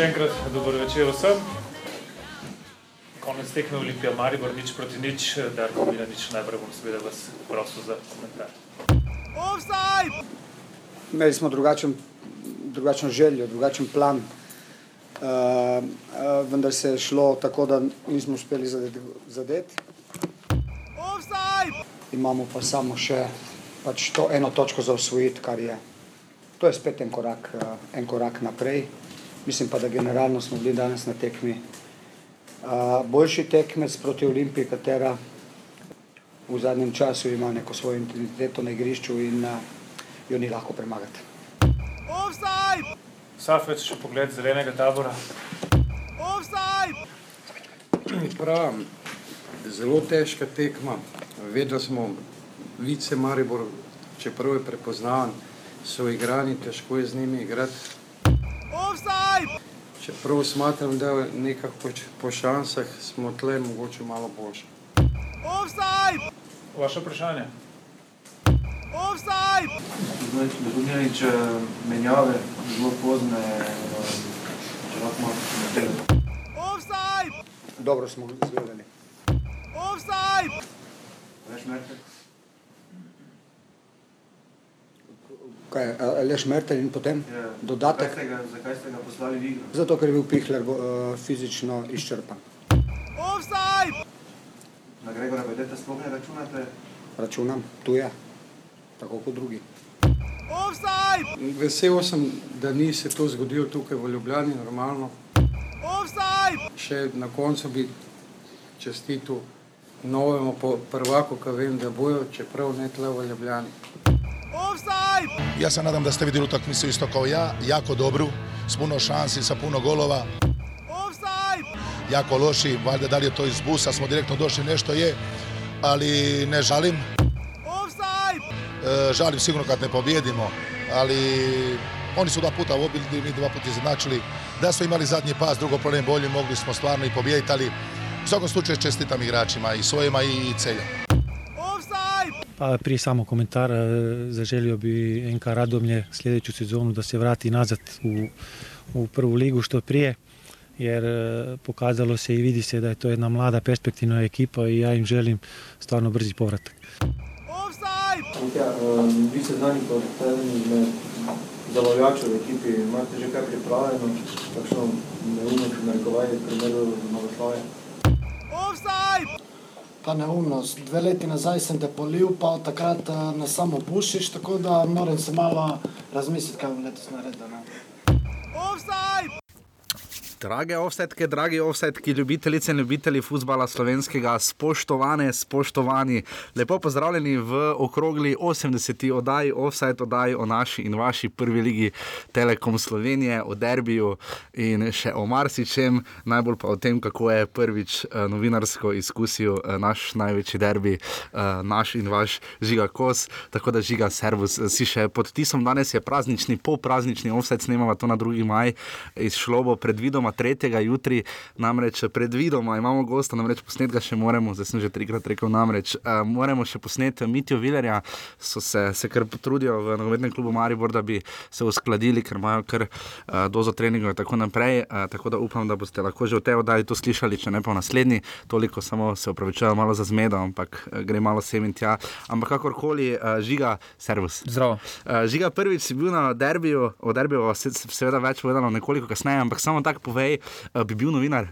Še enkrat dober večer vsem. Konec tekme Olimpija Maribor, nič proti nič, Darko Milanič, najprej bom seveda vas prosil za komentar. Imeli smo drugačen, drugačno željo, drugačen plan, uh, uh, vendar se je šlo tako, da nismo uspeli zadeti. zadeti. Imamo pa samo še pač to eno točko za osvojiti, kar je. To je spet en korak, uh, en korak naprej. Mislim pa, da generalno smo bili danes na tekmi uh, boljši tekmec proti Olimpiji, katera v zadnjem času ima neko svojo identiteto na igrišču in uh, jo ni lahko premagati. Safec, še pogled zelenega tabora. Pravim, zelo težka tekma. Vedeli smo, vice Maribor, čeprav je prepoznaven, so igrani, težko je z njimi igrati. Čeprav smatram, da je nekako po, po šansah smo tle mogoče malo boljši. Vaše vprašanje? Dogajnič menjave, zelo pozne, če lahko malo komentirate. Dobro smo izgledali. Veš, Merkel? Kaj, Aleš Mertel in potem Ja. dodatek, Zakaj ste, ga, zakaj ste ga poslali v igro? zato ker je bil Pihler uh, fizično izčrpan. Na Gregora Bedeta sploh ne računate? Računam, tu je, tako kot drugi. Vesel sem, da ni se to zgodilo tukaj v Ljubljani, normalno. Še na koncu bi čestitil novemu prvaku, ki vem, da bojo, čeprav ne tle v Ljubljani. Ja se nadam da ste vidjeli utakmicu isto kao ja, jako dobru, s puno šansi, sa puno golova. Jako loši, valjda da li je to iz busa, smo direktno došli, nešto je, ali ne žalim. E, žalim sigurno kad ne pobjedimo, ali oni su dva puta obili, mi dva puta izjednačili. Da smo imali zadnji pas, drugo problem bolji, mogli smo stvarno i pobijediti, ali u svakom slučaju čestitam igračima i svojima i celja. Pa prije samo komentar, eh, zaželio bi NK Radomlje sljedeću sezonu da se vrati nazad u, u prvu ligu što prije, jer eh, pokazalo se i vidi se da je to jedna mlada perspektivna ekipa i ja im želim stvarno brzi povratak. Ja, um, vi ste znani kot eden izmed zalovljačev v ekipi, imate že kaj pripravljeno, kakšno neumnost narekovanje v primeru Novoslavje? Ta neumnost. Dve leti nazaj sem te polil, pa od takrat uh, ne samo pušiš, tako da moram se malo razmisliti, kaj bom letos naredil. Ne? Drage offsetke, dragi offsetki, ljubitelice in ljubitelji futbola slovenskega, spoštovane, spoštovani, lepo pozdravljeni v okrogli 80. oddaji, offset oddaji o naši in vaši prvi ligi Telekom Slovenije, o derbiju in še o marsičem, najbolj pa o tem, kako je prvič eh, novinarsko izkusil eh, naš največji derbi, eh, naš in vaš žiga kos, tako da žiga servus, eh, si še pod tisom, danes je praznični, polpraznični offset, snemava to na 2. maj, izšlo bo predvidoma 3. jutri, namreč predvidoma imamo gosta, namreč posnet ga še moramo, zdaj sem že trikrat rekel, namreč uh, moramo še posneti Mitijo Vilerja, so se, se kar potrudijo v nogometnem klubu Maribor, da bi se uskladili, ker imajo kar uh, dozo treningov in tako naprej, uh, tako da upam, da boste lahko že v tej oddaji to slišali, če ne pa v naslednji, toliko samo se upravičujem malo za zmedo, ampak uh, gre malo sem in tja, ampak kakorkoli, uh, žiga, servus. Zdravo. Uh, žiga prvič si bil na derbiju, o derbiju se, seveda več povedano nekoliko kasneje, ampak samo tako povej, uh, bi bil novinar.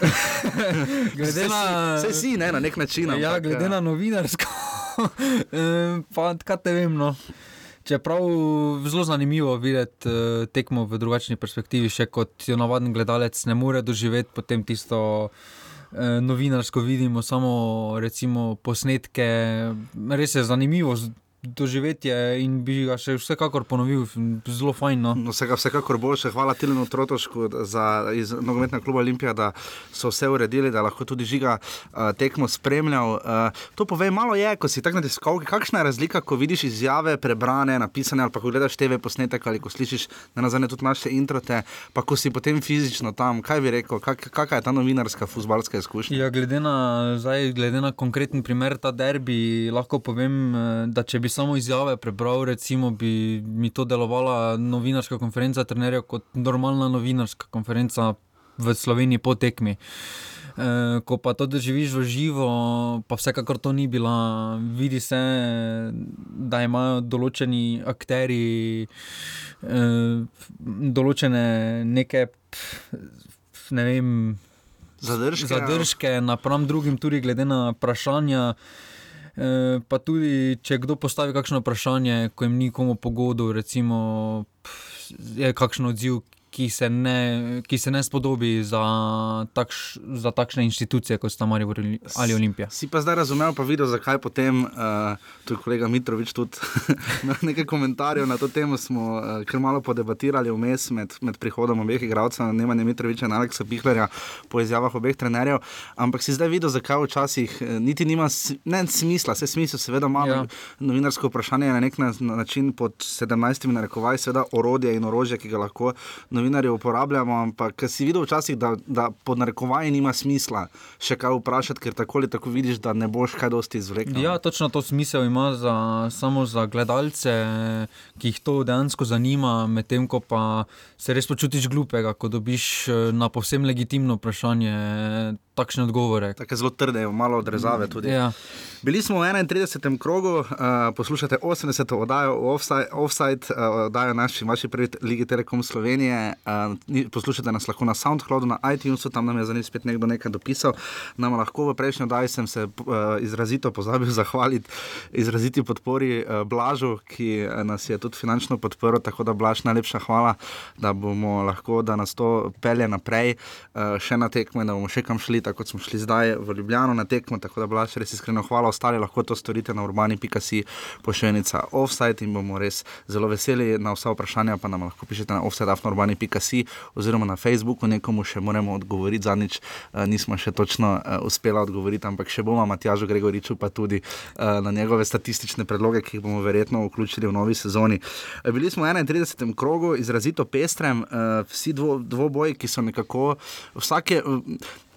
Glede na, Vse si, ne, na nek način. ja, ampak, glede eh, na novinarsko, eh, pa kaj te vem. No. Čeprav zelo zanimivo videti uh, tekmo v drugačni perspektivi, še kot jo navaden gledalec ne more doživeti, potem tisto novinarsko vidimo, samo recimo posnetke. Res je zanimivo doživetje in bi ga še vsekakor ponovil, zelo fajn. No. No, vsega, vsekakor boljše. Hvala Tilenu Trotošku za, iz nogometnega kluba Olimpija, da so vse uredili, da lahko tudi žiga uh, tekmo spremljal. Uh, to pove malo je, ko si tako na tiskovki, kakšna je razlika, ko vidiš izjave prebrane, napisane ali pa ko gledaš TV posnetek ali ko slišiš na nazadnje tudi naše introte, pa ko si potem fizično tam, kaj bi rekel, kak, kakšna je ta novinarska, futbalska izkušnja? Ja, glede, na, zdaj, glede na konkreten primer, ta derbi, lahko povem, eh, da če bi samo izjave prebral, recimo, bi mi to delovala novinarska konferenca trenerjev kot normalna novinarska konferenca v Sloveniji po tekmi. E, ko pa to doživiš v živo, pa vsekakor to ni bila. Vidi se, da imajo določeni akteri e, določene neke, ne vem, zadržke, zadržke napram drugim, tudi glede na vprašanja. E, pa tudi, če kdo postavi kakšno vprašanje, ko jim ni komu pogodu, recimo, je kakšen odziv, ki se ne, ki se ne spodobi za, takš, za takšne institucije, kot sta Marijo ali Olimpija. Si pa zdaj razumel, pa videl, zakaj potem, uh, tu je kolega Mitrovič tudi nekaj komentarjev na to temo, smo uh, kar malo podebatirali vmes med, med prihodom obeh igralcev, Nemanja Mitroviča in Aleksa Pihlerja po izjavah obeh trenerjev, ampak si zdaj videl, zakaj včasih uh, niti nima ne, smisla, vse smisel, seveda malo ja. novinarsko vprašanje je na nek način pod 17. narekovaj, seveda orodje in orožje, ki ga lahko novinarje uporabljamo, ampak si videl včasih, da, da pod narekovanjem nima smisla še kaj vprašati, ker tako ali tako vidiš, da ne boš kaj dosti izvlekel. Ja, točno to smisel ima za, samo za gledalce, ki jih to dejansko zanima, medtem ko pa se res počutiš glupega, ko dobiš eh, na povsem legitimno vprašanje takšne odgovore. Tako zelo trde, malo odrezave tudi. Ja. Bili smo v 31. krogu, uh, poslušate 80. oddajo Offside, offside uh, oddajo naši, vaši prvi Ligi Telekom Slovenije. Uh, poslušate nas lahko na SoundCloudu, na iTunesu, tam nam je za njih spet nekdo nekaj dopisal. Nam lahko v prejšnji oddaji sem se uh, izrazito pozabil zahvaliti izraziti podpori uh, Blažu, ki nas je tudi finančno podprl. Tako da Blaž, najlepša hvala, da bomo lahko, da nas to pelje naprej, uh, še na tekmo in da bomo še kam šli tako kot smo šli zdaj v Ljubljano na tekmo. Tako da, blaš, res iskreno hvala, ostali lahko to storite na urbani.si pošiljnica offside in bomo res zelo veseli na vsa vprašanja. Pa nam lahko pišete na offside.urbani.si oziroma na Facebooku, nekomu še moramo odgovoriti. Zadnjič uh, nismo še točno uh, uspeli odgovoriti, ampak še bomo Matjažu Gregoriču pa tudi uh, na njegove statistične predloge, ki jih bomo verjetno vključili v novi sezoni. Bili smo v 31. krogu, izrazito pestrem, vsi dvo, dvoboji, ki so nekako vsake.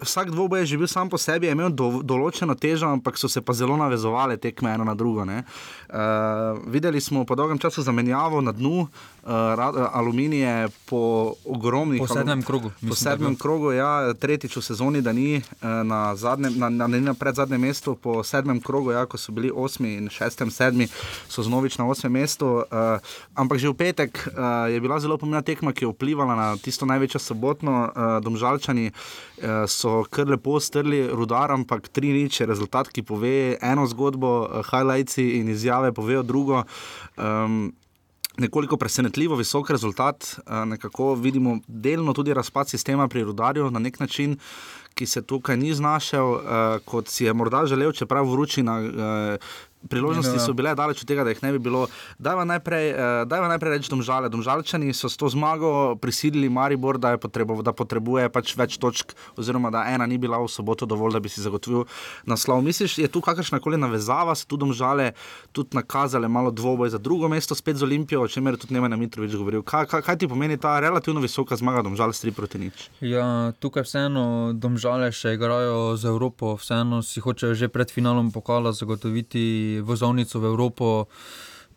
Vsak dvoboj je že bil sam po sebi, imel do, določeno težo, ampak so se pa zelo navezovali tekme eno na drugo. Uh, videli smo po dolgem času zamenjavo na dnu, uh, aluminije po ogromnih. Po sedmem krogu. Po mislim, sedmem krogu, ja, tretjič v sezoni, da ni uh, na, zadnjem, na, na, na predzadnjem mestu, po sedmem krogu, ja, ko so bili osmi in šestem, sedmi, so znovič na osmem mestu. Uh, ampak že v petek uh, je bila zelo pomembna tekma, ki je vplivala na tisto največjo sobotno. Uh, domžalčani uh, so kar lepo strli rudar, ampak tri nič je rezultat, ki pove eno zgodbo, uh, highlights in izjave povejo drugo. Um, nekoliko presenetljivo visok rezultat, eh, nekako vidimo delno tudi razpad sistema pri rudarju na nek način. Ki se tukaj ni znašel, uh, kot si je morda želel, čeprav vročina uh, priložnosti so bile daleč od tega, da jih ne bi bilo. Dajva najprej, uh, najprej reči domžale. Domžalčani so s to zmago prisilili Maribor, da, potrebo, da potrebuje pač več točk, oziroma da ena ni bila v soboto dovolj, da bi si zagotovil naslov. Misliš, je tu kakršna koli navezava, so tu domžale tudi nakazale malo dvoboj za drugo mesto, spet z Olimpijo, o čemer je tudi Nemanja Mitrovič govoril. Kaj, kaj, kaj ti pomeni ta relativno visoka zmaga domžale s 3 proti nič? Ja, tukaj vseeno domžale še igrajo za Evropo, vseeno si hočejo že pred finalom pokala zagotoviti vozovnico v Evropo.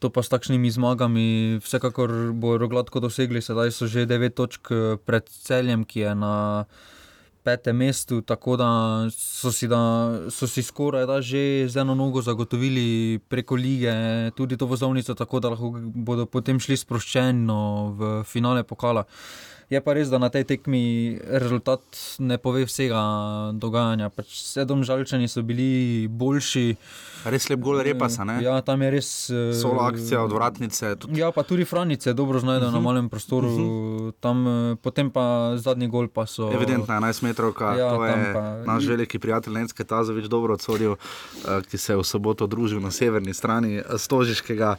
To pa s takšnimi zmagami, vsekakor bodo gladko dosegli, sedaj so že 9 točk eh, pred celjem, ki je na petem mestu, tako da so si, da, so si skoraj da že z eno nogo zagotovili preko lige tudi to vozovnico, tako da lahko bodo potem šli sproščeno v finale pokala. Je pa res, da na tej tekmi rezultat ne pove vsega dogajanja. Pač sedem žalčani so bili boljši. Res lep gol, repa se. Ja, tam je res. Eh, Solo akcija od vratnice. Tudi. Ja, pa tudi Franice dobro znajdejo uh -huh. na mhm. malem prostoru. Uh mhm. -huh. tam, eh, potem pa zadnji gol pa so. Evidentno, 11 metrov, ja, to je pa... naš veliki prijatelj Lenske Tazovič dobro odsodil, eh, ki se je v soboto družil na severni strani stožiškega,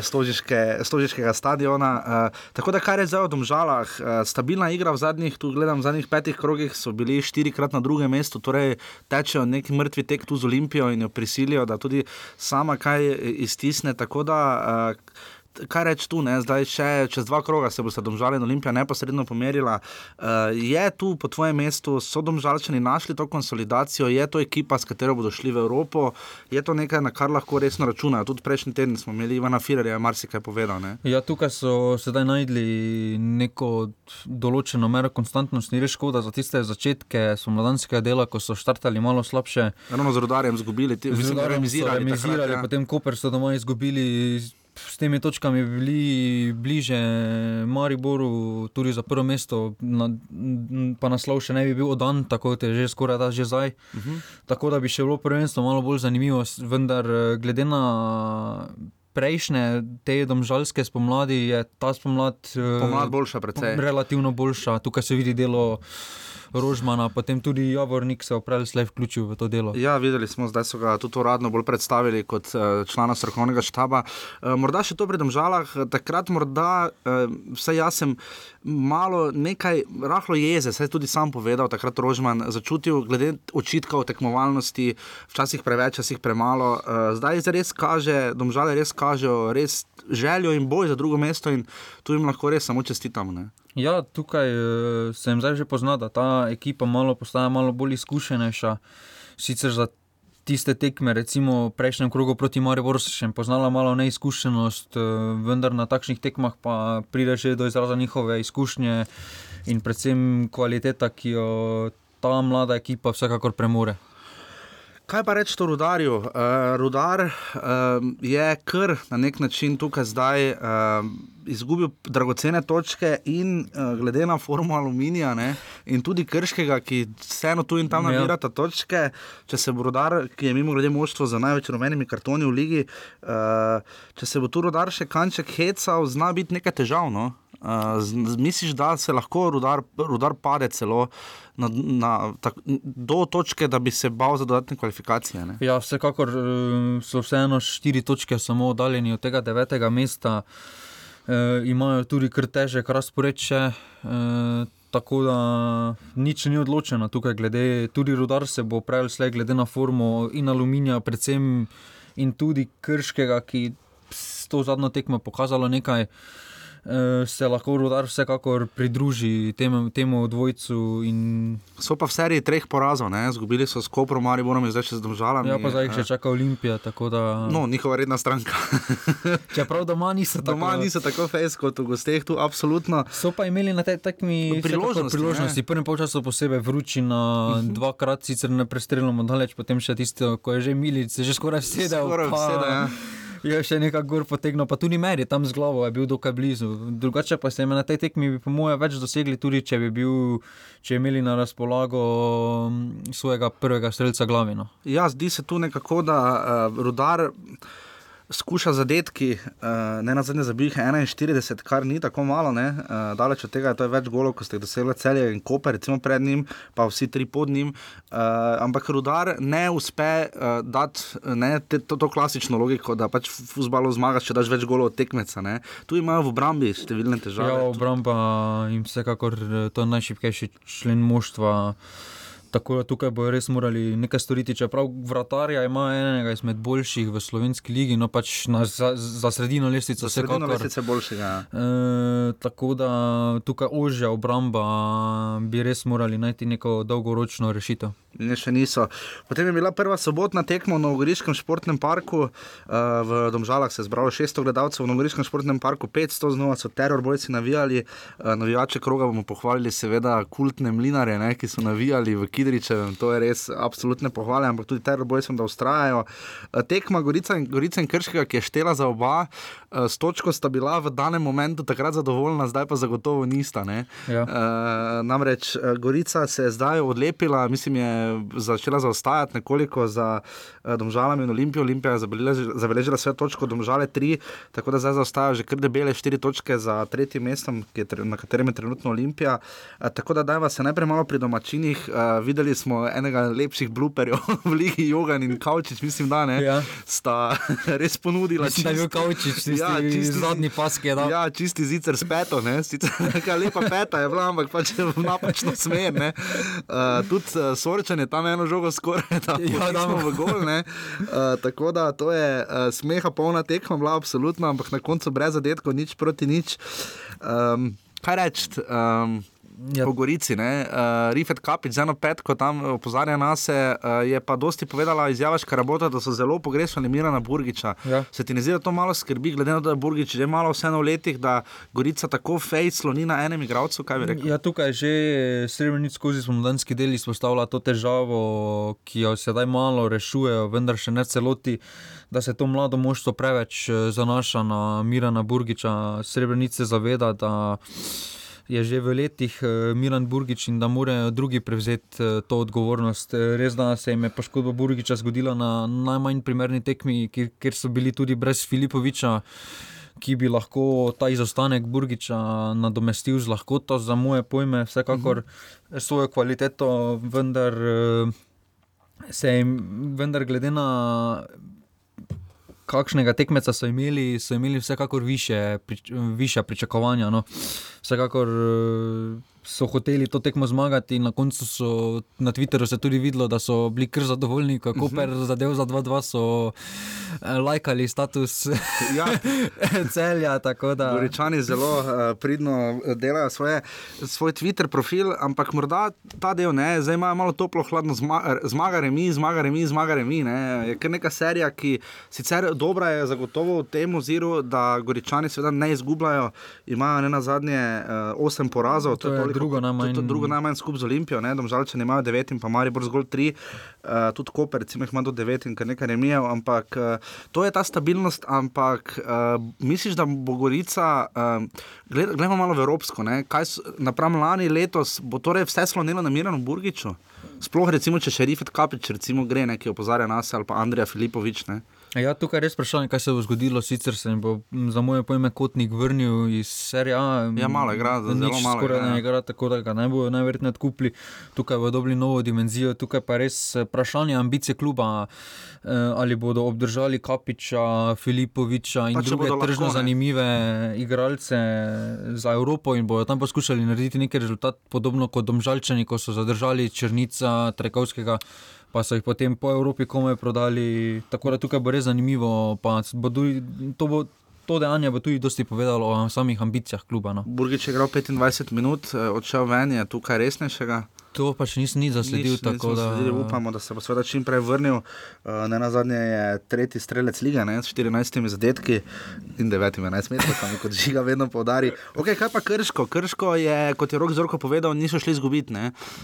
stožiške, stožiškega stadiona. Tako da kar je zdaj v domžalah, stabilna igra v zadnjih, tu gledam, v zadnjih petih krogih so bili štirikrat na drugem mestu, torej tečejo neki mrtvi tek tu z Olimpijo in jo prisilijo, da tudi sama kaj iztisne. Tako da uh, kaj reči tu, ne? zdaj še čez dva kroga se bosta domžaljen Olimpija neposredno pomerila. Uh, je tu po tvojem mestu, so domžalčani našli to konsolidacijo, je to ekipa, s katero bodo šli v Evropo, je to nekaj, na kar lahko resno računajo. Tudi prejšnji teden smo imeli Ivana Firerja, marsikaj povedal. Ne? Ja, tukaj so sedaj najdli neko določeno mero konstantnosti, ni res škoda za tiste začetke somladanskega dela, ko so štartali malo slabše. Ravno z rodarjem izgubili, ti Z remizirali, takrat, ja. potem Koper so doma izgubili. S temi točkami bi bili bliže Mariboru, tudi za prvo mesto, na, pa naslov še ne bi bil oddan, tako da je že skoraj da že zdaj. Uh Mhm. -huh. Tako da bi še bilo prvenstvo malo bolj zanimivo, vendar eh, glede na prejšnje te domžalske spomladi je ta spomlad. eh, Pomlad boljša precej. Relativno boljša, tukaj se vidi delo. Rožmana, potem tudi Javornik se je opravil slej vključil v to delo. Ja, videli smo, zdaj so ga tudi uradno bolj predstavili kot uh, člana strokovnega štaba. Uh, morda še to pri domžalah, eh, takrat morda, vsaj jaz sem malo nekaj rahlo jeze, saj je tudi sam povedal, takrat Rožman začutil, glede očitkov o tekmovalnosti, včasih preveč, včasih premalo. Zdaj se res kaže, domžale res kažejo res željo in boj za drugo mesto in tu jim lahko res samo čestitamo. Ne? Ja, tukaj eh, se jim zdaj že pozna, da ta ekipa malo postaja malo bolj izkušenejša. Sicer za tiste tekme, recimo v prejšnjem krogu proti Mariboru, še poznala malo neizkušenost, eh, vendar na takšnih tekmah pa pride že do izraza njihove izkušnje in predvsem kvaliteta, ki jo ta mlada ekipa vsekakor premore. Kaj pa reči o rudarju? Uh, rudar uh, je kar na nek način tukaj zdaj uh, izgubil dragocene točke in uh, glede na formu aluminija ne, in tudi krškega, ki vseeno tu in tam Ja. nabirata točke, če se bo rudar, ki je mimo grede moštvo z največ rumenimi kartoni v ligi, uh, če se bo tu rudar še kanček hecal, zna biti nekaj težavno. Uh, misliš, da se lahko rudar, rudar pade celo na, na, tak, do točke, da bi se bal za dodatne kvalifikacije? Ne? Ja, vsekakor eh, so vseeno štiri točke samo oddaljeni od tega devetega mesta, e, imajo tudi kar težek razpored še. E, Tako da nič ni odločeno tukaj, glede tudi rudar se bo pravil slej, glede na formo in aluminija, predvsem in tudi krškega, ki s to zadnjo tekmo pokazalo nekaj, e, se lahko rudar vsekakor pridruži temu, temu dvojcu. In... So pa v seriji treh porazov, ne? zgubili so s Koprom, Mariborom in zdaj še z Domžalami. Ja, pa zdaj jih še čaka Olimpija. tako Da... No, njihova redna stranka. Čeprav doma niso tako. Doma niso tako fejs kot v gosteh, tu absolutno. So pa imeli na tej tekmi Priložnosti, priložnosti. Prvem polčasu posebej vročina, uh -huh. dvakrat sicer ne prestreljamo daleč, potem še tisto, ko je že milic, že skoraj sedel. Skoraj pa vseda, ja. Je še nekaj gor potegnil, pa tudi meri tam z glavo, je bil dokaj blizu. Drugače pa se jim na tej tekmi, bi po mojem, več dosegli, tudi če bi bil, če imeli na razpolago mm, svojega prvega streljca glavino. Ja, zdi se tu nekako, da uh, rudar skuša zadetki, uh, ne na zadnje zabih 41, kar ni tako malo, ne? uh, daleč od tega, to je več golov, ko ste dosegli celje in koper, recimo pred njim, pa vsi tri pod njim. Uh, ampak rudar ne uspe uh, dati ne, te, to, to klasično logiko, da pač v futbalu zmagaš, če daš več golov od tekmeca. Ne? Tu imajo v obrambi številne težave. Ja, obramba jim vsekakor to je najšipkejši člen moštva. Tako da tukaj bojo res morali nekaj storiti. Čeprav vratarja ima enega izmed boljših v slovenski ligi, no pač na, za, za sredino lestvico Za sredino vsekakor. lestvice boljšega. ja. E, tako da tukaj ožja obramba bi res morali najti neko dolgoročno rešitev. Ne, še niso. Potem je bila prva sobotna tekma v Novogoriškem športnem parku. Uh, v Domžalah se je zbralo 600 gledalcev, v Novogoriškem športnem parku 500, znova so terorbojci navijali. Uh, navijače kroga bomo pohvalili, seveda, kultne mlinare, ne, ki so navijali v Kidričevem. To je res absolutne pohvale, ampak tudi terorbojcem, da ustrajajo. Uh, tekma Gorica in, Gorica in Krškega, ki je štela za oba, uh, s točko sta bila v danem momentu takrat zadovoljna, zdaj pa zagotovo nista. ne. Ja. Uh, namreč uh, Gorica se je zdaj odlepila, mislim, je začela zaostajati nekoliko za uh, Domžalami in Olimpijo. Olimpija je zabeležila, zabeležila vse točke, Domžale tri, tako da zdaj zaostajajo že kar debele štiri točke za tretjim mestom, na katerem je trenutno Olimpija. Uh, tako da dajva se najprej malo pri domačinih. Uh, videli smo enega lepših bluperjev v Ligi Jogan in Kaučič, mislim, da ne. Ja. Sta res ponudila. Mislim, da je bil Kavčič tisti, Ja, čisti- zadnji pas, ki je dal. Ja, čisti zicer s peto, ne, sicer neka lepa peta je bila, ampak pač napačno smer. ne. Uh, tudi uh, Sorčan je tam eno žogo skoraj da Ja, damo. v gol. ne. Uh, tako da to je uh, smeha polna tekma bila, absolutno, ampak na koncu brez zadetkov, nič proti nič. Um, kaj reči? Um, Ja. Po Gorici, ne, uh, Rifet Kapič, z eno petko tam opozarja nas, uh, je pa dosti povedala izjava Škarabota, da so zelo pogrešali Mirana Burgiča. Ja. Se ti ne zdi, da to malo skrbi, glede na to, da je Burgič že malo vseeno v letih, da Gorica tako fej sloni na enem igralcu? Ja, tukaj že srebrenic skozi spomladanski del izpostavlja to težavo, ki jo sedaj malo rešujejo, vendar še ne celoti, da se to mlado moštvo preveč eh, zanaša na Mirana Burgiča. Srebrenic se zaveda, da je že v letih eh, Miran Burgič in da morajo drugi prevzeti eh, to odgovornost. Eh, Res da se jim je poškodba Burgiča zgodila na najmanj primerni tekmi, kjer, so bili tudi brez Filipoviča ki bi lahko ta izostanek Burgiča nadomestil z lahkoto, za moje pojme, vsekakor -huh. svojo kvaliteto, vendar se jim, vendar glede na kakšnega tekmeca so imeli, so imeli vsekakor više, prič, više pričakovanja. No. Vsekakor eh, so hoteli to tekmo zmagati, in na koncu so na Twitterju se tudi videlo, da so bili kar zadovoljni, kako per zadev za 2-2 so eh, lajkali status Ja. celja. da- Goričani zelo uh, pridno delajo svoje, svoj Twitter profil, ampak morda ta del ne, zdaj imajo malo toplo, hladno, zma, zmaga remi, zmaga remi, zmaga remi. Ne. Je kar neka serija, ki sicer dobra je zagotovo v tem oziru, da Goričani seveda ne izgubljajo, imajo ne na zadnje uh, osem porazov. To je toliko- drugo najmanj- To, to drugo najmanj skupaj z Olimpijo, ne, domžalčani imajo devet in pa Maribor zgolj tri, uh, tudi Koper, recimo, ima do devet in kar nekaj remijev, ampak uh, to je ta stabilnost, ampak uh, misliš, da bo Gorica, uh, gled, gledamo malo v Evropsko, ne, kaj napram lani letos, bo torej vse slonilo na Miranu Burgiču? Sploh recimo, če še Rifet Kapič recimo gre, ne, ki opozarja nas ali pa Andrija Filipovič, ne. Ja, tukaj je res vprašanje, kaj se bo zgodilo. Sicer se jim bo za moje pojme kotnik vrnil iz serije A. Ja, malo igra, zelo nič malo Skoraj igra, ne ja. igra, tako da ga ne bodo najverjetneje odkupili. Tukaj bodo dobili novo dimenzijo. Tukaj pa res eh, vprašanje ambicije kluba, eh, ali bodo obdržali Kapiča, Filipoviča in Pa druge tržno zanimive igralce za Evropo in bodo tam poskušali narediti neki rezultat, podobno kot Domžalčani, ko so zadržali Črnica, Trekovskega. Pa so jih potem po Evropi komaj prodali, tako da tukaj bo res zanimivo. Bo tudi, to, bo, to dejanje bo tudi dosti povedalo o samih ambicijah kluba. No. Burgič je igral 25 minut, eh, odšel ven, je tukaj resnejšega. To pa še nisem ni zasledil. Nič, tako da sledili, upamo, da se bo seveda čim prej vrnil. Uh, ne na zadnje je tretji strelec lige ne, s 14 zadetki in 9, 11 metrov, kot žiga vedno poudari. Okay, kaj pa Krško? Krško je, kot je Rok Zorko povedal, niso šli izgubiti.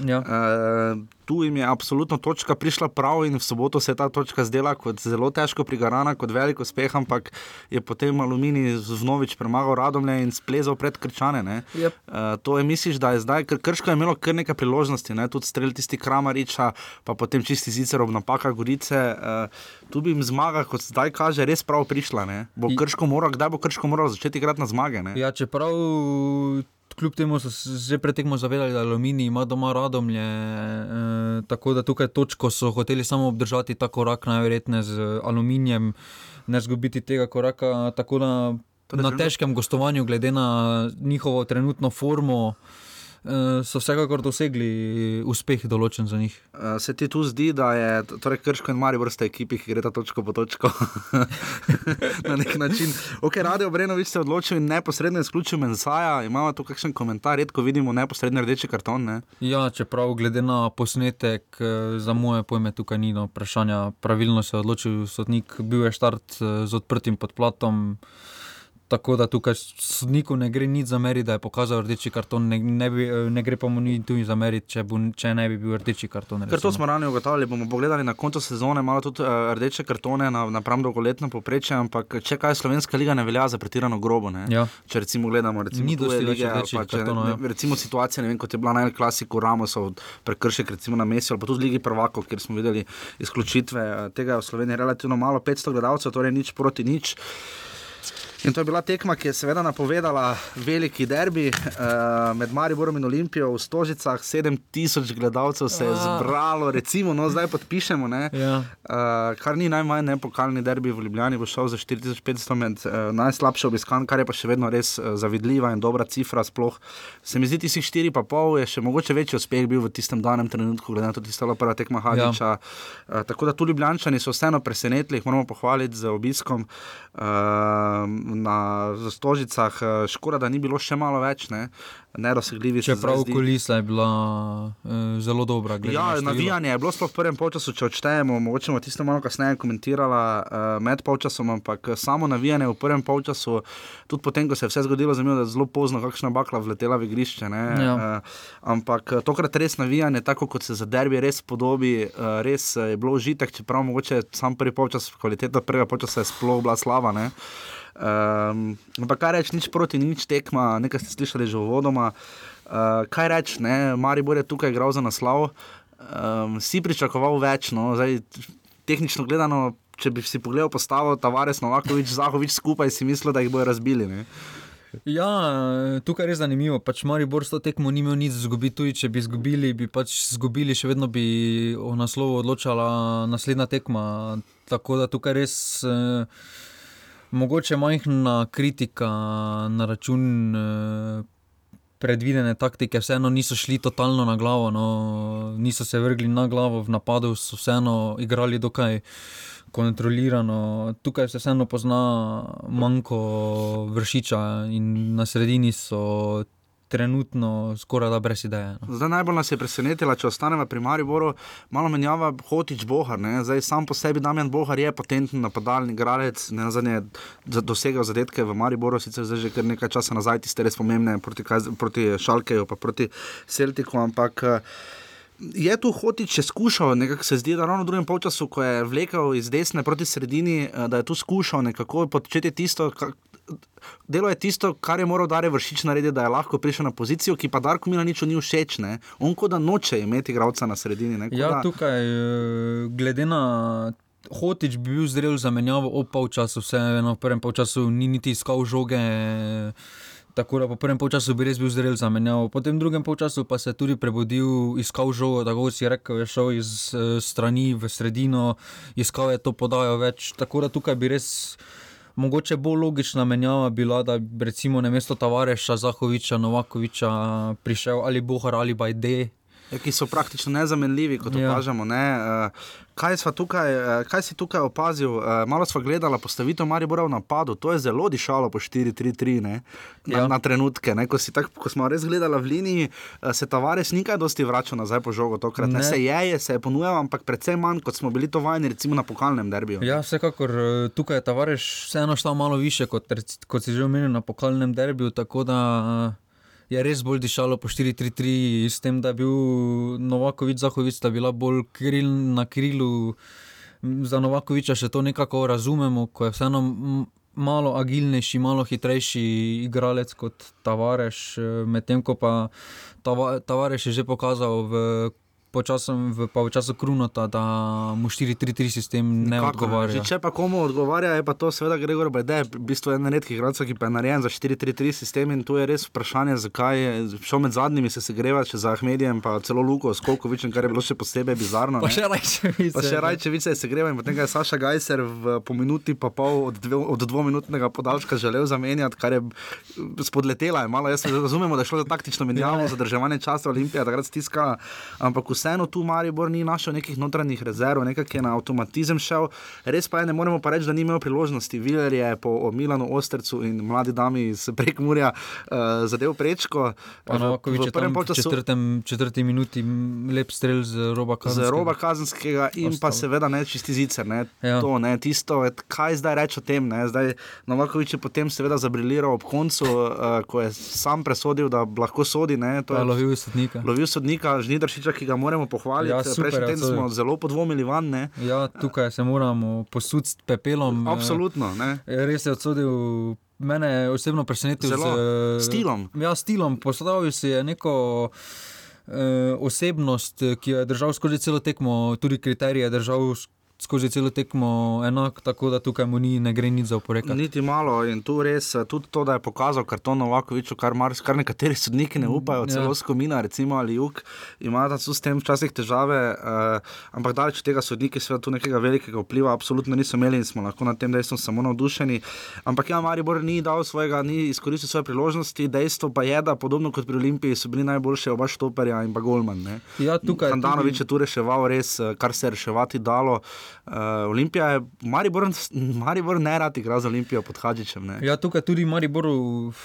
Ja. Uh, tu jim je absolutno točka prišla prav in v soboto se je ta točka zdela kot zelo težko prigarana, kot velik uspeh, ampak je potem Alumini vnovič premagal Radomlje in splezal pred Krčane. ne. Yep. Uh, to je misliš, da je zdaj, ker Krško je imelo kar nekaj priložnosti, ne? tudi strel tisti Kramariča, pa potem čisti zicer ob napakah Gorice. Uh, tu bi jim zmaga, kot zdaj kaže, res prav prišla. Ne? Bo Krško moral, kdaj bo Krško moral začeti igrati na zmage? Ne? Ja, čeprav kljub temu so se že pretekmo zavedali, da Aluminij ima doma radomlje, eh, tako da tukaj točko so hoteli samo obdržati ta korak, najverjetneje z Aluminijem, ne zgubiti tega koraka. Tako da na težkem gostovanju, glede na njihovo trenutno formo. eh, So vsekakor dosegli uspeh, določen za njih. Uh, se ti tu zdi, da je torej Krško in Maribor sta ekipi, ki gre ta točko po točko na nek način. Ok, Radio Brenovič se je odločil in neposredno izključil Mensaja. Imamo tu kakšen komentar, redko vidimo neposredno rdeči karton. Ne? Ja, čeprav glede na posnetek, eh, za moje pojme tukaj ni no vprašanja. Pravilno se je odločil sodnik, bil je štart eh, z odprtim podplatom. Tako da tukaj sodniku ne gre nič zameriti, da je pokazal rdeči karton, ne, ne, bi, eh, ne gre pa mu ni tudi zameriti, če, bo, če ne bi bil rdeči karton. Ker to recimo. smo rani ugotavljali, bomo pogledali na koncu sezone, malo tudi uh, rdeče kartone na, napram dolgoletno poprečje, ampak če kaj Slovenska liga ne velja za pretirano grobo. Ne? Ja. Če recimo gledamo, recimo, Ni dosti več rdečih kartonov, ja. recimo situacija, ne vem, kot je bila na El Clasiku Ramosov prekršek recimo na Mesi ali pa tudi v Ligi prvakov, kjer smo videli izključitve, eh, tega je v Sloveniji relativno malo, 500 gledalcev, torej nič proti nič. In to je bila tekma, ki je seveda napovedala veliki derbi uh, med Mariborom in Olimpijo v Stožicah. 7000 gledalcev se je zbralo, recimo, no zdaj podpišemo. Ja. Uh, kar ni najmanj ne pokalni derbi v Ljubljani, bo šel za 4500 med uh, najslabše obiskan, kar je pa še vedno res uh, zavidljiva in dobra cifra. Sploh se mi zdi, si 4,5 je še mogoče večji uspeh bil v tistem danem trenutku, glede na to, da je stala prva tekma Hadiča. Ja. Uh, tako da tu Ljubljani so vseeno presenetili, jih moramo pohvaliti z obiskom. Uh, na Stožicah, škoda, da ni bilo še malo več, ne, nedosegljivi. Čeprav kulisa je bila uh, zelo dobra. Ja, na navijanje je bilo sploh v prvem polčasu, če odštejemo, mogoče bomo tisto malo kasneje komentirala uh, med polčasom, ampak samo navijanje v prvem polčasu, tudi potem, ko se je vse zgodilo, zanimivo, da je zelo pozno, kakšna bakla vletela v igrišče. Ja. Uh, ampak tokrat res navijanje, tako kot se za derbi res podobi, uh, res je bilo užitek, čeprav mogoče sam prvi polčas, kvaliteta prvega polčasa je sploh bila slava. Ne? Um, ampak kaj reči, nič proti, nič tekma, nekaj ste slišali že uvodoma. Uh, kaj reči, Mari bo je tukaj igral za naslov, um, si pričakoval več, no, zdaj, tehnično gledano, če bi si pogledal postavo Tavares, Novakovič, Zahovič skupaj, si mislil, da jih bojo razbili. Ne? Ja, tukaj je res zanimivo. Pač Maribor s to tekmo ni imel nič izgubiti, tudi če bi izgubili, bi pač izgubili, še vedno bi o naslovu odločala naslednja tekma. Tako da tukaj res. Eh, mogoče majhna kritika na račun eh, predvidene taktike, vseeno niso šli totalno na glavo, no, niso se vrgli na glavo v napadu, so vseeno igrali dokaj. Kontrolirano. Tukaj se vseeno pozna manjko vršiča, in na sredini so trenutno skoraj da brez ideje. No. Zdaj najbolj nas je presenetila, če ostanemo pri Mariboru, malo menjava Hotič Bohar. Ne? Zdaj sam po sebi Damjan Bohar je potenten napadalni igralec, ne nazadnje dosegal zadetke v Mariboru, sicer že kar nekaj časa nazaj, tiste res pomembne proti, proti Šalkeju, pa proti Celtiku, ampak. Je tu hotič, če skušal, nekako se zdi, da ravno v drugem času, ko je vlekel iz desne proti sredini, da je tu skušal nekako početi tisto, delo je tisto, kar je moral Dare vršič narediti, da je lahko prišel na pozicijo, ki pa Darko Mila nič ni všeč. Ne? On kot da noče imeti igralca na sredini. Ne? Ja, tukaj, eh, glede na. Hotič bi bil zrel za menjavo ob polčasu, vseeno v prvem polčasu ni niti iskal žoge. Tako da po prvem polčasu bi res bil zrel za menjavo, po tem drugem polčasu pa se je tudi prebudil, iskal žogo, tako si rekel, je šel iz uh, strani v sredino, iskal je to podajo več. Tako da tukaj bi res mogoče bolj logična menjava bila, da bi recimo na mesto Tavareša, Zahoviča, Novakoviča prišel ali Bohar ali Bajde. Ja, ki so praktično nezamenljivi, kot ja. opažamo. Ne? Uh, kaj, tukaj, uh, kaj si tukaj opazil? Uh, malo smo gledali postavitev Maribora v napadu, to je zelo dišalo po 4-3-3 na, ja. na trenutke. Ko, tak, ko smo res gledali v liniji, se Tavares nikaj dosti vrača nazaj po žogo. Tokrat, ne. Ne, se je, je, se je ponujal, ampak predvsem manj, kot smo bili to vajeni, recimo na pokalnem derbiju. Ja, vsekakor tukaj je Tavares vseeno štal malo više, kot, kot si že omenil na pokalnem derbiju. Tako da. Je res bolj dišalo po 4-3-3, s tem, da je bil Novakovič, Zahovič, da je bila bolj kril na krilu. Za Novakoviča še to nekako razumemo, ko je vseeno malo agilnejši, malo hitrejši igralec kot Tavares, medtem ko pa Tavares je že pokazal v počasem, v, času Krunota, da mu 4-3-3 sistem ne Nikako, odgovarja. Če pa komu odgovarja, je pa to seveda Gregor Bede, v bistvu en redkih igralcev, ki pa je narejen za 4-3-3 sistem in tu je res vprašanje, zakaj je šel med zadnjimi, se se greva še za Ahmedijem, pa celo Luko, skoliko več, kar je bilo še posebej bizarno. Pa še rajčevice. Pa še rajčevice se greva in potem je Saša Gajser v, po minuti pa pol od, dve, od dvominutnega podaljška želel zamenjati, kar je spodletela. Je malo, jaz razumemo, da je šlo za taktično menjavo, ja. zadrževanje časa Olimpije, takrat stiskala, ampak vseeno tu Maribor ni našel nekih notranjih rezerv, nekaj je na avtomatizem šel. Res pa je, ne moremo pa reči, da ni imel priložnosti. Viler je po Milanu Ostercu in mladi dami iz Prekmurja uh, zadev prečko. V prvem času, četrtem, četrti minuti, lep strel z roba kazenskega. Z roba kazenskega in Ostalo. pa seveda ne čisti zicer. Ne, ja. to, ne, tisto, kaj zdaj reči o tem? Ne, zdaj, Novakovič je potem seveda zabriliral ob koncu, uh, ko je sam presodil, da lahko sodi. Ne, to je lovil sodnika. Lovil sodnika, žnidršiča, ki ga moramo pohvaliti pohvaliti. Ja, Prejšnji teden smo zelo podvomili van. Ne? Ja, tukaj se moramo posuditi pepelom. Absolutno. Ne? Res je odsodil. Mene je osebno presenetil z uh, stilom. Ja, stilom. Postavil si je neko uh, osebnost, ki jo je držal skozi celo tekmo, tudi kriterije držal skozi celo tekmo enak, tako da tukaj mu ni, ne gre nič za oporekati. Niti malo in tu res eh, tudi to, da je pokazal karton Novakoviču, kar, mar, kar nekateri sodniki ne upajo, celo Ja. Skomina, recimo ali Juk, ima da so s tem včasih težave, uh, ampak daleč od tega sodniki seveda tu nekega velikega vpliva absolutno niso imeli in smo lahko na tem dejstvu samo navdušeni. Ampak ja, Maribor ni dal svojega, ni izkoristil svoje priložnosti, dejstvo pa je, da podobno kot pri Olimpiji so bili najboljši oba štoperja in pa Golman. Ne. Ja, tukaj je Handanovič tudi- je tu reševal res, eh, kar se je reševati dalo. Uh, Olimpija je, Maribor, Maribor ne rad igra z Olimpijo pod Hadžičem. Ne. Ja, tukaj tudi Mariboru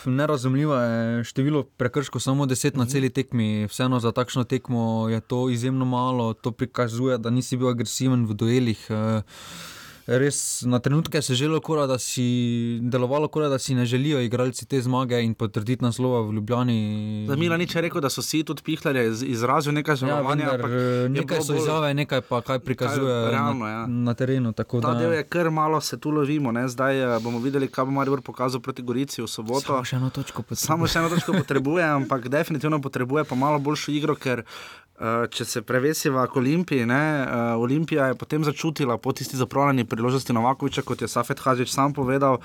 nerazumljivo je število prekrškov, samo 10 Mhm. na celi tekmi. Vseeno za takšno tekmo je to izjemno malo, to prikazuje, da nisi bil agresiven v duelih. eh, Res na trenutke se je želelo, kora, da si delovalo, kora, da si ne želijo igralci te zmage in potrditi naslova v Ljubljani. Za Milanič je rekel, da so si tudi pihlali, iz- izrazil nekaj Ja, žalovanja. vendar, ampak eh, nekaj so bolj- izjave, nekaj pa kaj prikazuje Kaj, realno, na, ja. na terenu. tako Ta da- del je kar malo se tu lovimo, ne? zdaj eh, bomo videli, kaj bo Maribor pokazal proti Gorici v soboto. Samo še eno točko potrebuje. Samo še eno točko potrebuje, ampak definitivno potrebuje pa malo boljšo igro, ker če se prevesiva k Olimpiji, ne, uh, Olimpija je potem začutila po tisti zapravljeni priložnosti Novakoviča, kot je Safet Hažič sam povedal.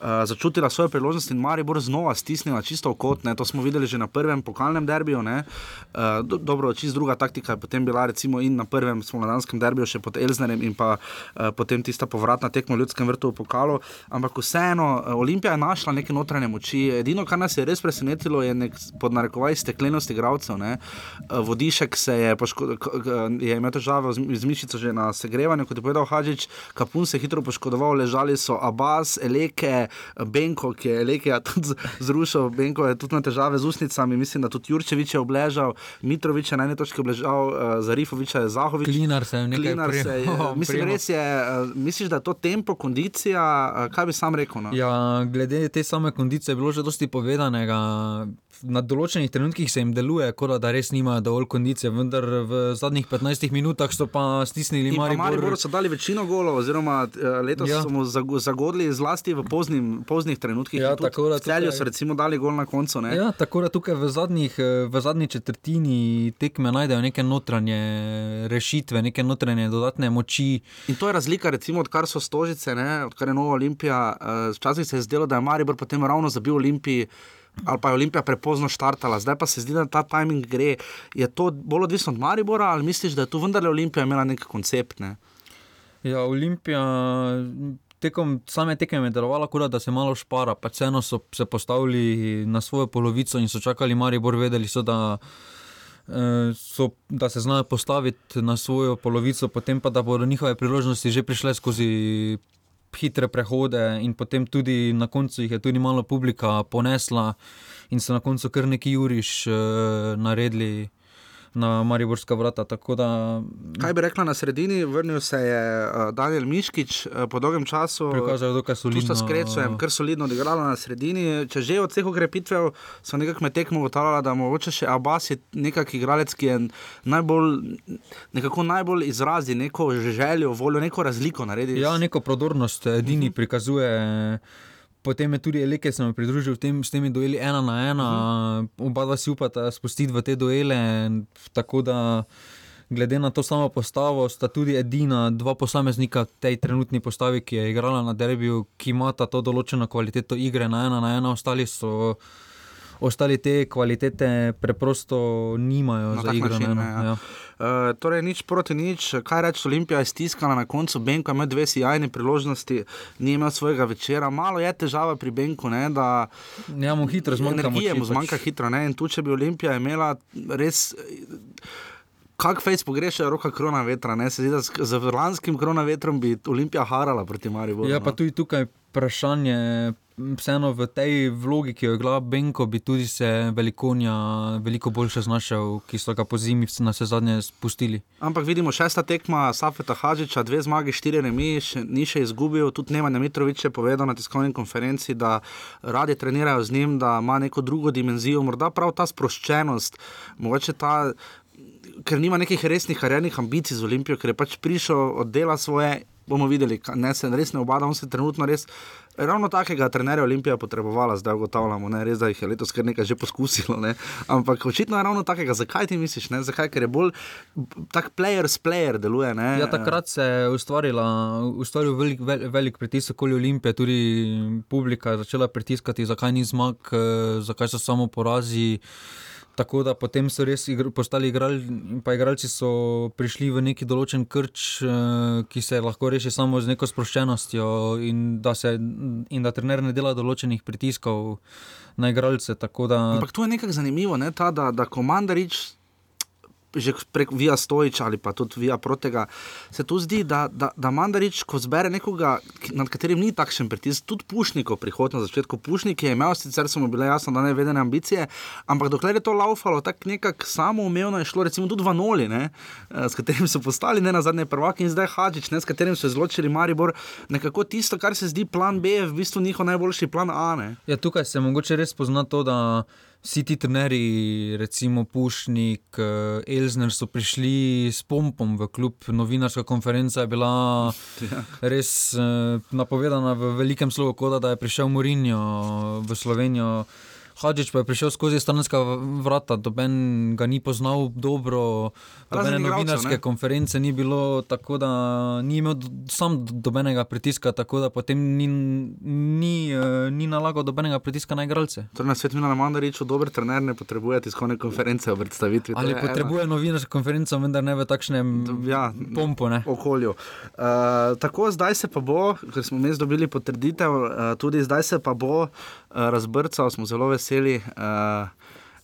Uh, začutila svoje priložnosti in Maribor znova stisnila čisto v kot. Ne. To smo videli že na prvem pokalnem derbiju. Uh, do, dobro, čist druga taktika je potem bila recimo in na prvem spomladanskem derbiju še pod Elznerjem in pa uh, potem tista povratna tekma v ljudskem vrtu v pokalu. Ampak vseeno, uh, Olimpija je našla neke notranje moči. Edino, kar nas je res presenetilo, je nek, pod narekovaj steklenost igralcev. ne. Uh, Vodišek se je, je imel težave z mišico že na segrevanju, kot je povedal Hadžič, Kapun se je hitro poškodoval, ležali so Abbas, Eleke, Benko, ki je Eleke ja, tudi zrušil, Benko je tudi na težave z usnicami, mislim, da tudi Jurčevič je obležal, Mitrovič je na eni točki obležal, uh, Zarifovič je Zahovič. Klinar se je nekaj Klinar se je, prijemal- mislim, prijemal. res je, uh, misliš, da je to tempo, kondicija, uh, kaj bi sam rekel? No? Ja, glede te same kondicije je bilo že dosti povedanega. Na določenih trenutkih se jim deluje, kot da res nimajo dovolj kondicije, vendar v zadnjih 15 minutah so pa stisnili In pa Maribor. Mariboru so dali večino golov, oziroma eh, letos ja. Zago- zagodli zlasti v poznim, poznih trenutkih. Ja, tako da v Celju tukaj- so recimo dali gol na koncu. Ne? Ja, tako da tukaj v, zadnjih, eh, v zadnji četrtini tekme najdejo neke notranje rešitve, neke notranje dodatne moči. In to je razlika, recimo, odkar so stožice, ne, odkar je Nova Olimpija. Uh, včasih se je zdelo, da je Maribor potem ravno zabil Olimpiji. Ali pa je Olimpija prepozno štartala, zdaj pa se zdi, da ta timing gre. Je to bolj odvisno od Maribora, ali misliš, da je tu vendarle Olimpija imela nek koncept? Ne? Ja, Olimpija tekom same tekme je delovala, kot da se malo špara, pa vseeno so se postavili na svojo polovico in so čakali Maribor, vedeli so, da. eh, So, da se znajo postaviti na svojo polovico, potem pa da bodo njihove priložnosti že prišle skozi hitre prehode, in potem tudi na koncu jih je tudi malo publika ponesla, in so na koncu kar neki juriš uh, naredili na Mariborska vrata. Da, Kaj bi rekla na sredini? Vrnil se je uh, Daniel Miškič uh, po dolgem času. Prikazal je dokaj solidno. Tu sta s Krečem, kar solidno odigrala na sredini. Če že od vseh ukrepitev so nekako med tekmo ugotavljala, da mogoče še Abbas je nekak igralec, ki je najbolj, nekako najbolj izrazi neko željo, voljo, neko razliko naredi. Ja, neko prodornost edini uh -huh. prikazuje. Potem je tudi Elke se mi pridružil tem, s temi dueli ena na ena, uh -huh. oba dva si upata spustiti v te duele. Tako da, glede na to samo postavo, sta tudi edina dva posameznika v tej trenutni postavi, ki je igrala na derbiju, ki imata to določeno kvaliteto igre na ena na ena, ostali so. Ostali te kvalitete preprosto nimajo Na za igro. način, ne, ja. ja. Uh, torej, nič proti nič, kaj reči, Olimpija je stiskala na koncu, Benko ima dve sjajni priložnosti, ni imel svojega večera. Malo je težava pri Benku, ne, da Ja, mu hitro zmanjka energije, mu zmanjka pač. hitro. Ne, in tu, če bi Olimpija imela res. Kak fejs pogrešajo roka krona vetra, ne? se zdi, da z, z lanskim krona vetrom bi Olimpija harala proti Mariboru. Ja, pa no. tudi tukaj vprašanje, vseeno v tej vlogi, ki jo je igrala Benko, bi tudi se Velikonja veliko boljše znašel, ki so ga po zimi na vse zadnje spustili. Ampak vidimo, šesta tekma Safeta Hadžiča, dve zmage, štiri remi, še, ni še izgubil. Tudi Nemanja Mitrovič je povedal na tiskovni konferenci, da radi trenirajo z njim, da ima neko drugo dimenzijo, morda prav ta sproščenost, mogoče ta. Ker nima nekih resnih karjernih ambicij z Olimpijo, ker je pač prišel od dela svoje bomo videli, ne se res ne obadamo, se trenutno res. Ravno takega trenerja Olimpija potrebovala, zdaj ugotavljamo, ne res, da jih je letos kar nekaj že poskusilo, ne? ampak očitno je ravno takega. Zakaj ti misliš? Ne? Zakaj? Ker je bolj tak player s player deluje. Ne? Ja, takrat se je ustvaril velik, vel- velik pritisk okoli Olimpije, tudi publika je začela pritiskati, zakaj ni zmag, eh, zakaj so samo porazi. Tako da potem so res igr postali igralci, pa igralci so prišli v neki določen krč, eh, ki se lahko reši samo z neko sproščenostjo, in da, se, in da trener ne dela določenih pritiskov na igralce. Da, Ampak to je nekako zanimivo, ne? Ta, da, da komandarič. Že prek Vija Stojiča ali pa tudi Vija Protega, se tu zdi, da, da, da Mandarič, ko zbere nekoga, nad katerim ni takšen pritisk, tudi Pušnikov prihod na začetku, Pušnik je imel, sicer so mu bile jasno, da ne vedene ambicije, ampak dokler je to laufalo, tako nekako samoumevno je šlo, recimo tudi Vanoli, ne, eh, s katerim so postali ne na zadnje prvaki in zdaj Hadžič, ne, s katerim so izločili Maribor, nekako tisto, kar se zdi plan B, je v bistvu njihov najboljši plan A. Ne. Ja, tukaj se mogoče res pozna to, da vsi ti trenerji, recimo Pušnik, eh, Elzner, so prišli s pompom v klub. Novinarska konferenca je bila res eh, napovedana v velikem slogu, kot da je prišel Mourinho v Slovenijo. Hadžič pa je prišel skozi stranska vrata, doben ga ni poznal dobro, igralcev, novinarske ne? konference ni bilo, tako da ni imel sam dobenega pritiska, tako da potem ni, ni, eh, ni nalagal dobenega pritiska na igralce. Torej, na svetu Milana Mandariča, dober trener ne potrebuje tiskovne konference o predstavitvi. Ali ena- potrebuje novinarsko konferenco, vendar ne v takšnem ja, pompu. Ne? okolju. Uh, tako, zdaj se pa bo, ker smo mi dobili potrditev, uh, tudi zdaj se pa bo razbrcal, smo zelo veseli. Uh,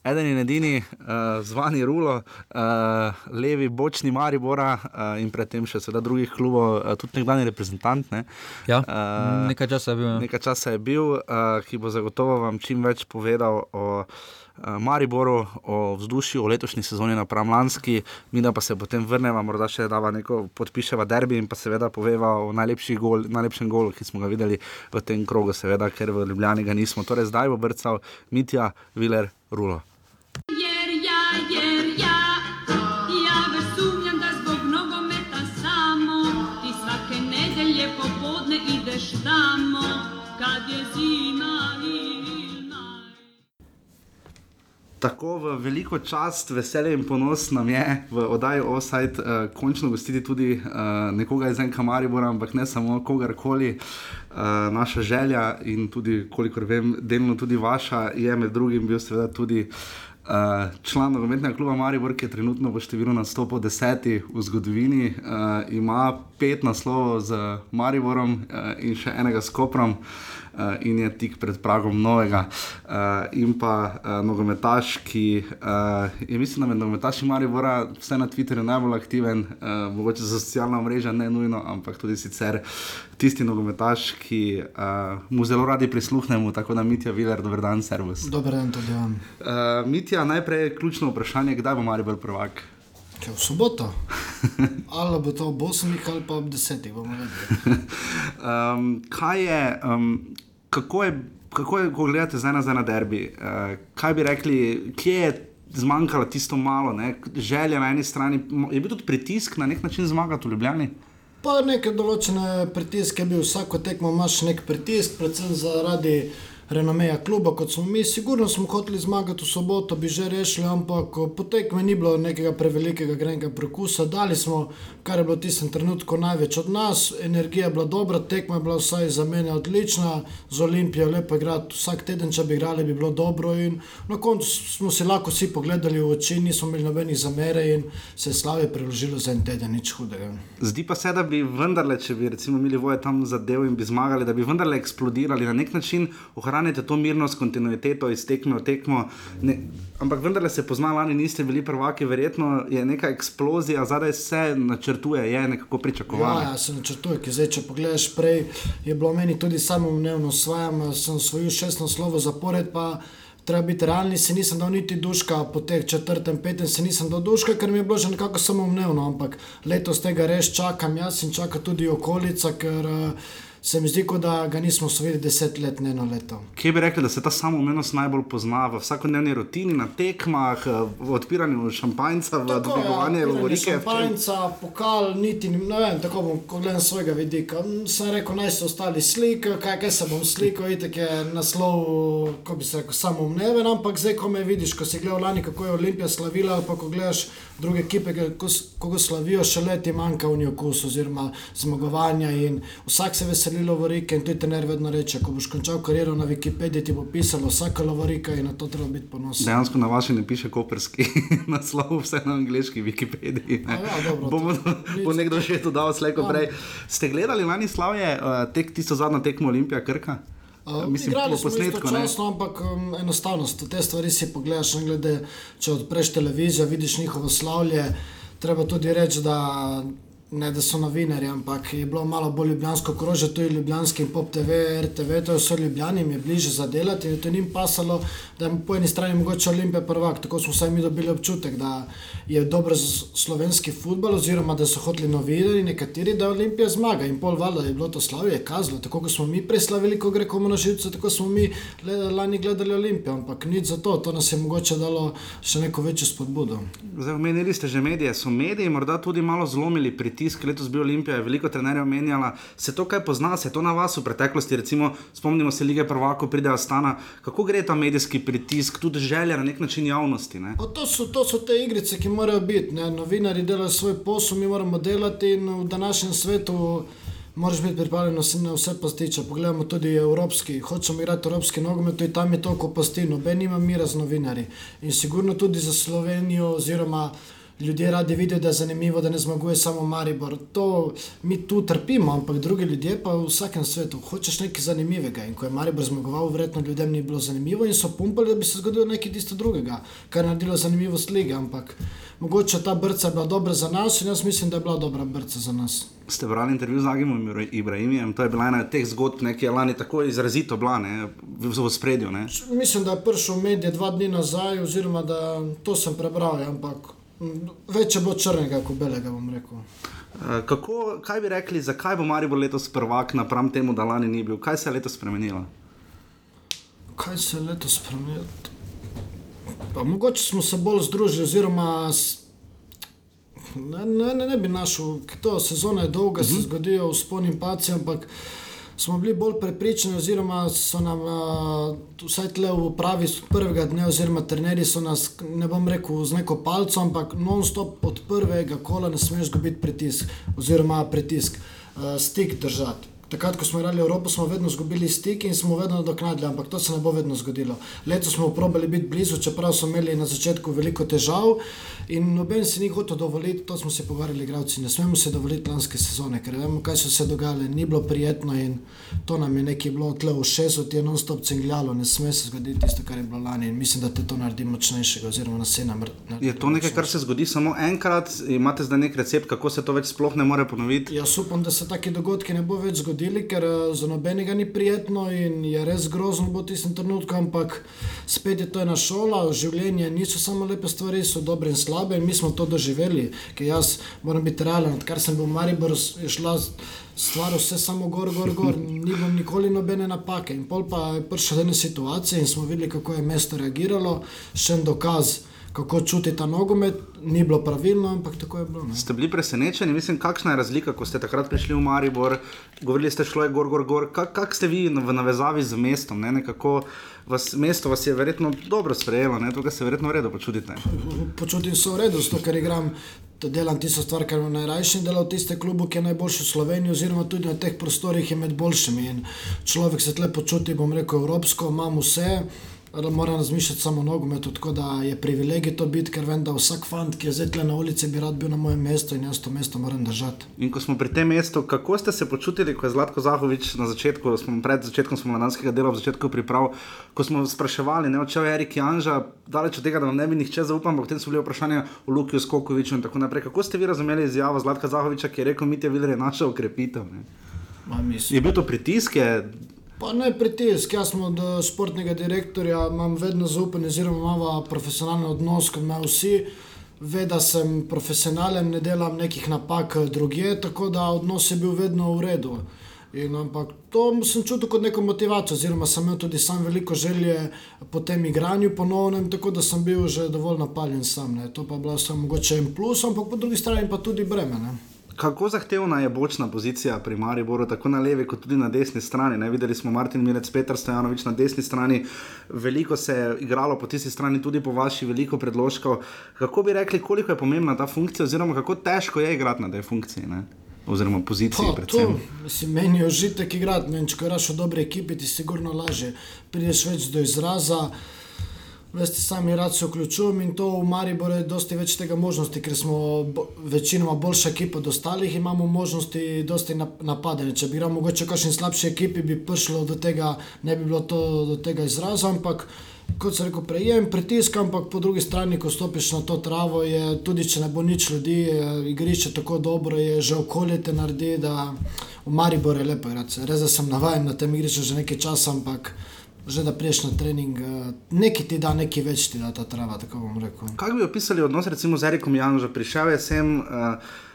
Eden in edini, uh, zvani Rulo, uh, levi bočni Maribora uh, in predtem še seveda drugih klubov, uh, tudi nekdanji reprezentant. Ne? Ja, Uh, nekaj časa je bil. ja. Nekaj časa je bil, uh, ki bo zagotovo vam čim več povedal o uh, Mariboru, o vzdušju, o letošnji sezoni na Pramlanski, mi da pa se potem vrnemo, morda še dava neko podpiševa derbi in pa seveda poveva o gol, najlepšem golu, ki smo ga videli v tem krogu, seveda, ker v Ljubljani ga nismo. Torej, zdaj bo brcal Mitja Viler Rulo. Tako v veliko čast, veselje in ponos nam je v oddaji Offside uh, končno gostiti tudi uh, nekoga iz enega Maribora, ampak ne samo kogarkoli. Uh, naša želja in tudi, kolikor vem, delno tudi vaša, je med drugim bil seveda tudi uh, član nogometnega kluba Maribor, ki je trenutno v številu nastopov deseti v zgodovini, uh, ima pet naslovov z Mariborom uh, in še enega s Koprom uh, in je tik pred pragom novega. Uh, in pa uh, nogometaš, ki uh, je, mislim, da med nogometaši Maribora vse na Twitterju najbolj aktiven, uh, mogoče za socialna mreža, ne nujno, ampak tudi sicer tisti nogometaš, ki uh, mu zelo radi prisluhnemo, tako da Mitja Viler, dober dan, servus. Dober dan tudi vam. Uh, Mitja, najprej ključno vprašanje, kdaj bo Maribor prvak? Če v soboto. ali bo to ob 8 ali pa ob 10, bomo vedeli. um, kaj je, um, kako je, kako je, ko gledate zdaj nazaj na derbi, uh, kaj bi rekli, kje je zmanjkalo tisto malo, ne? želja na eni strani, je bil tudi pritisk na nek način zmagati v Ljubljani? Pa neke določene pritiske bil, vsako tekmo imaš nek pritisk, predvsem zaradi renomeja kluba, kot smo mi. Sigurno smo hoteli zmagati v soboto, bi že rešili, ampak po tekmi ni bilo nekega prevelikega grenega prekusa. Dali smo, kar je bilo v tistem trenutku največ od nas, energija je bila dobra, tekma je bila vsaj za mene odlična, z Olimpijo lepo igrati vsak teden, če bi igrali, bi bilo dobro. In na koncu smo si lahko vsi pogledali v oči, nismo imeli nobenih zamere in se je slave preložilo za en teden, nič hudega. Zdi pa se, da bi vendarle, če bi recimo imeli voje tam zadev in bi zmagali, da bi vendarle eksplodirali na nek način, ohranite to mirnost, kontinuiteto iz tekme v tekmo. Ne, ampak vendarle se pozna, lani niste bili prvaki, verjetno je neka eksplozija, zadaj se načrtuje, je nekako pričakovano. Ja, ja, se načrtuje, ki zdaj, če pogledaš prej, je bilo meni tudi samoumevno, osvajam, sem osvojil šest naslovov zapored, pa treba biti realni, si nisem dal niti duška, po teh četrtem, petem si nisem dal duška, ker mi je bilo že nekako samoumevno, ampak letos tega res čakam, jaz in čaka tudi okolica, ker uh, se mi zdi, da ga nismo osvojili deset let, ne eno leto. Kje bi rekli, da se ta samoumenost najbolj pozna v vsakodnevni rutini, na tekmah, v odpiranju šampanjca, v dvigovanju lovorike? Šampanjca, pokal, niti ne vem, tako bom gledal svojega vidika. Sem rekel, naj se ostali slikajo, kaj, kaj se bom slikal, itek je naslov, ko bi se rekel, samoumneven, ampak zdaj, ko me vidiš, ko si gledal lani, kako je Olimpija slavila, pa ko gledaš druge ekipe, kako slavijo, še leti manjka v njih okus oziroma zmagovanja in vsak se veseli veseli lovorike in to je tener vedno reče. Ko boš končal kariero na Wikipediji, ti bo pisalo vsaka lovorika in na to treba biti ponosen. Dejansko na vaši ne piše koperski naslov, vse na angliški Wikipediji. Ja, dobro, Bomo, to, bo nekdo še to dal slejko prej. Ste gledali lani slavje, uh, tek, tisto zadnjo tekmo Olimpija Krka? Uh, Mislim, po smo posnetku, ne? istočasno, ampak um, enostavnost. Te stvari si pogledaš, glede, če odpreš televizijo, vidiš njihovo slavje. Treba tudi reči, da ne da so novinarji, ampak je bilo malo bolj ljubljansko krože, to je ljubljanski pop TV, RTV, to so ljubljani, jim je bliže zadelati in to je njim pasalo, da je po eni strani mogoče Olimpija prvak. Tako smo vsaj mi dobili občutek, da je dobro za slovenski futbol, oziroma da so hoteli novinarji nekateri, da Olimpija zmaga. In pol valjda je bilo to slavje, je kazalo, tako smo mi preslavili, ko gre komu na živce, tako smo mi lani gledali Olimpijo, ampak nič za to, to nas je mogoče dalo še neko večjo spodbudo. Zdaj, omenili ste že medije. So mediji morda tudi malo zlomili pritisk? Letos bi Olimpija, je veliko trenerjev omenjala. Se to kaj pozna, se to na vas v preteklosti, recimo, spomnimo se lige prvako, pride Astana. Kako gre ta medijski pritisk, tudi želja na nek način javnosti? Ne? Pa To so, to so te igrice, ki morajo biti. Ne? Novinari delajo svoj posel, mi moramo delati in v današnjem svetu moraš biti pripravljen na vse- pastiče. Poglejmo tudi evropski, hočemo igrati evropski nogomet, tudi tam je toliko pasti, noben ima mira z novinarji. In sigurno tudi za Slovenijo oziroma ljudje radi vidijo, da je zanimivo, da ne zmaguje samo Maribor. To mi tu trpimo, ampak drugi ljudje pa v vsakem svetu hočeš nekaj zanimivega. In ko je Maribor zmagoval, verjetno ljudem ni bilo zanimivo in so pumpali, da bi se zgodilo nekaj tisto drugega, kar je naredilo zanimivost lige. Ampak mogoče ta brca je bila dobra za nas in jaz mislim, da je bila dobra brca za nas. Ste brali intervju z Agimom Ibra- Ibrahimijem, to je bila ena od teh zgodb, ne, ki je lani tako izrazito bila ne, v, v spredju. Ne. Mislim, da je prišel v medije dva dni nazaj, oziroma da to sem prebral, ampak mm, več je bilo črnega kot belega, bom rekel. Eh, Kako, kaj bi rekli, zakaj bo Maribor letos prvak napram temu, da lani ni bil? Kaj se je letos spremenilo? Kaj se je letos spremenilo? Pa mogoče smo se bolj združili, oziroma ne, ne, ne, ne bi našel, to sezona je dolga, se zgodijo vzponi in paci, ampak smo bili bolj prepričani, oziroma so nam, uh, vsaj tle v upravi prvega dne, oziroma trenerji so nas, ne bom rekel z neko palco, ampak non-stop od prvega kola ne smeš izgubiti pritisk, oziroma pritisk, uh, stik držati. Takrat, ko smo igrali Evropo, smo vedno izgubili stik in smo vedno nadoknadili, ampak to se ne bo vedno zgodilo. Letos smo probali biti blizu, čeprav smo imeli na začetku veliko težav in noben si ni hotel dovoliti, to smo se pogovarjali, igravci. Ne smemo se dovoliti lanske sezone, ker vemo, kaj so se dogajale, ni bilo prijetno in to nam je nekaj bilo tle v šesu, ti je non-stop cingljalo, ne sme se zgoditi tisto, kar je bilo lani in mislim, da te to naredi močnejšega oziroma nas je namr. Je to nekaj, kar se zgodi samo enkrat, imate zdaj nek recept, kako se to več sploh ne more ponoviti? Jaz upam, da se taki dogodki ne bo več zgodili, ker eh, za nobenega ni prijetno in je res grozno v tistem trenutku, ampak spet je to ena šola, življenje niso samo lepe stvari, so dobre in slabe in mi smo to doživeli, ker jaz moram biti realen, odkar sem bil v Mariboru, je šla stvar vse samo gor, gor, gor, ni bilo nikoli nobene napake. In pol pa je prišla do ene situacije in smo videli, kako je mesto reagiralo, še en dokaz, kako čuti ta nogomet, ni bilo pravilno, ampak tako je bilo. Ne. Ste bili presenečeni, mislim, kakšna je razlika, ko ste takrat prišli v Maribor, govorili ste šlo je gor, gor, gor. Kak, kak ste vi v navezavi z mestom? Ne? Nekako vas, mesto vas je verjetno dobro sprejelo, ne? tukaj se verjetno v redu počutite. počutim se v redu, zato ker igram, da delam tisto stvar, kar imam najrajši, delam v tiste klubu, ki je najboljši v Sloveniji, oziroma tudi na teh prostorih je med boljšimi. In človek se tle počuti, bom rekel, evropsko, imam vse. Moram razmišljati samo o nogometu, tako da je privilegij to biti, ker vem, da vsak fant, ki je zdaj tle na ulici, bi rad bil na mojem mestu in jaz to mesto moram držati. In ko smo pri tem mestu, kako ste se počutili, ko je Zlatko Zahovič na začetku, smo pred začetkom spomladanskega dela, v začetku priprav, ko smo spraševali, ne odšel je Erik Janža, daleč od tega, da vam ne bi nihče zaupal, ampak potem so bili vprašanja o Lukiju Skokoviču in tako naprej. Kako ste vi razumeli izjavo Zlatka Zahoviča, ki je rekel, Mitja Viler je naša ukrepitev? Ne? Ma, mislim. Je bil to pritisk? Je... Pa ne pritisk, jaz sem od eh, športnega direktorja, imam vedno zaupanje, oziroma imamo profesionalen odnos, kot me vsi. Ve, da sem profesionalen, ne delam nekih napak drugje, tako da odnos je bil vedno v redu. In, ampak to sem čutil kot neko motivacijo, oziroma sem imel tudi sam veliko želje po tem igranju ponovnem, tako da sem bil že dovolj napaljen sam. Ne. To pa je bilo samo mogoče en plus, ampak po drugi strani pa tudi breme. Ne. Kako zahtevna je bočna pozicija pri Mariboru, tako na levi, kot tudi na desni strani? Ne? Videli smo Martin Mirec, Petr Stojanovič na desni strani, veliko se je igralo po tisti strani, tudi po vaši, veliko predložkov. Kako bi rekli, koliko je pomembna ta funkcija, oziroma kako težko je igrati na tej funkciji? Ne? Oziroma, poziciji. Pa, to, mislim, meni je užitek igrati. Če igraš v dobrej ekipi, ti sigurno lažje. Prideš več do izraza. Veste, sami rad se vključujem in to v Mariboru je dosti več tega možnosti, ker smo bo, večinoma boljša ekipa od ostalih, imamo možnosti dosti napadanja. Če bi igral mogoče kakšen slabši ekipi, bi prišlo do tega, ne bi bilo to do tega izraza, ampak kot sem rekel, prejem pritisk, ampak po drugi strani, ko stopiš na to travo, je tudi če ne bo nič ljudi, igrišče tako dobro je, že okolje te naredi, da v Mariboru je lepo igrati. Res, sem navajen na tem igrišču že nekaj časa, ampak že da priješ na trening, eh, neki ti da, neki več ti da ta trava. Kaj bi opisali odnos recimo z Erikom Janom, prišel je sem. Uh,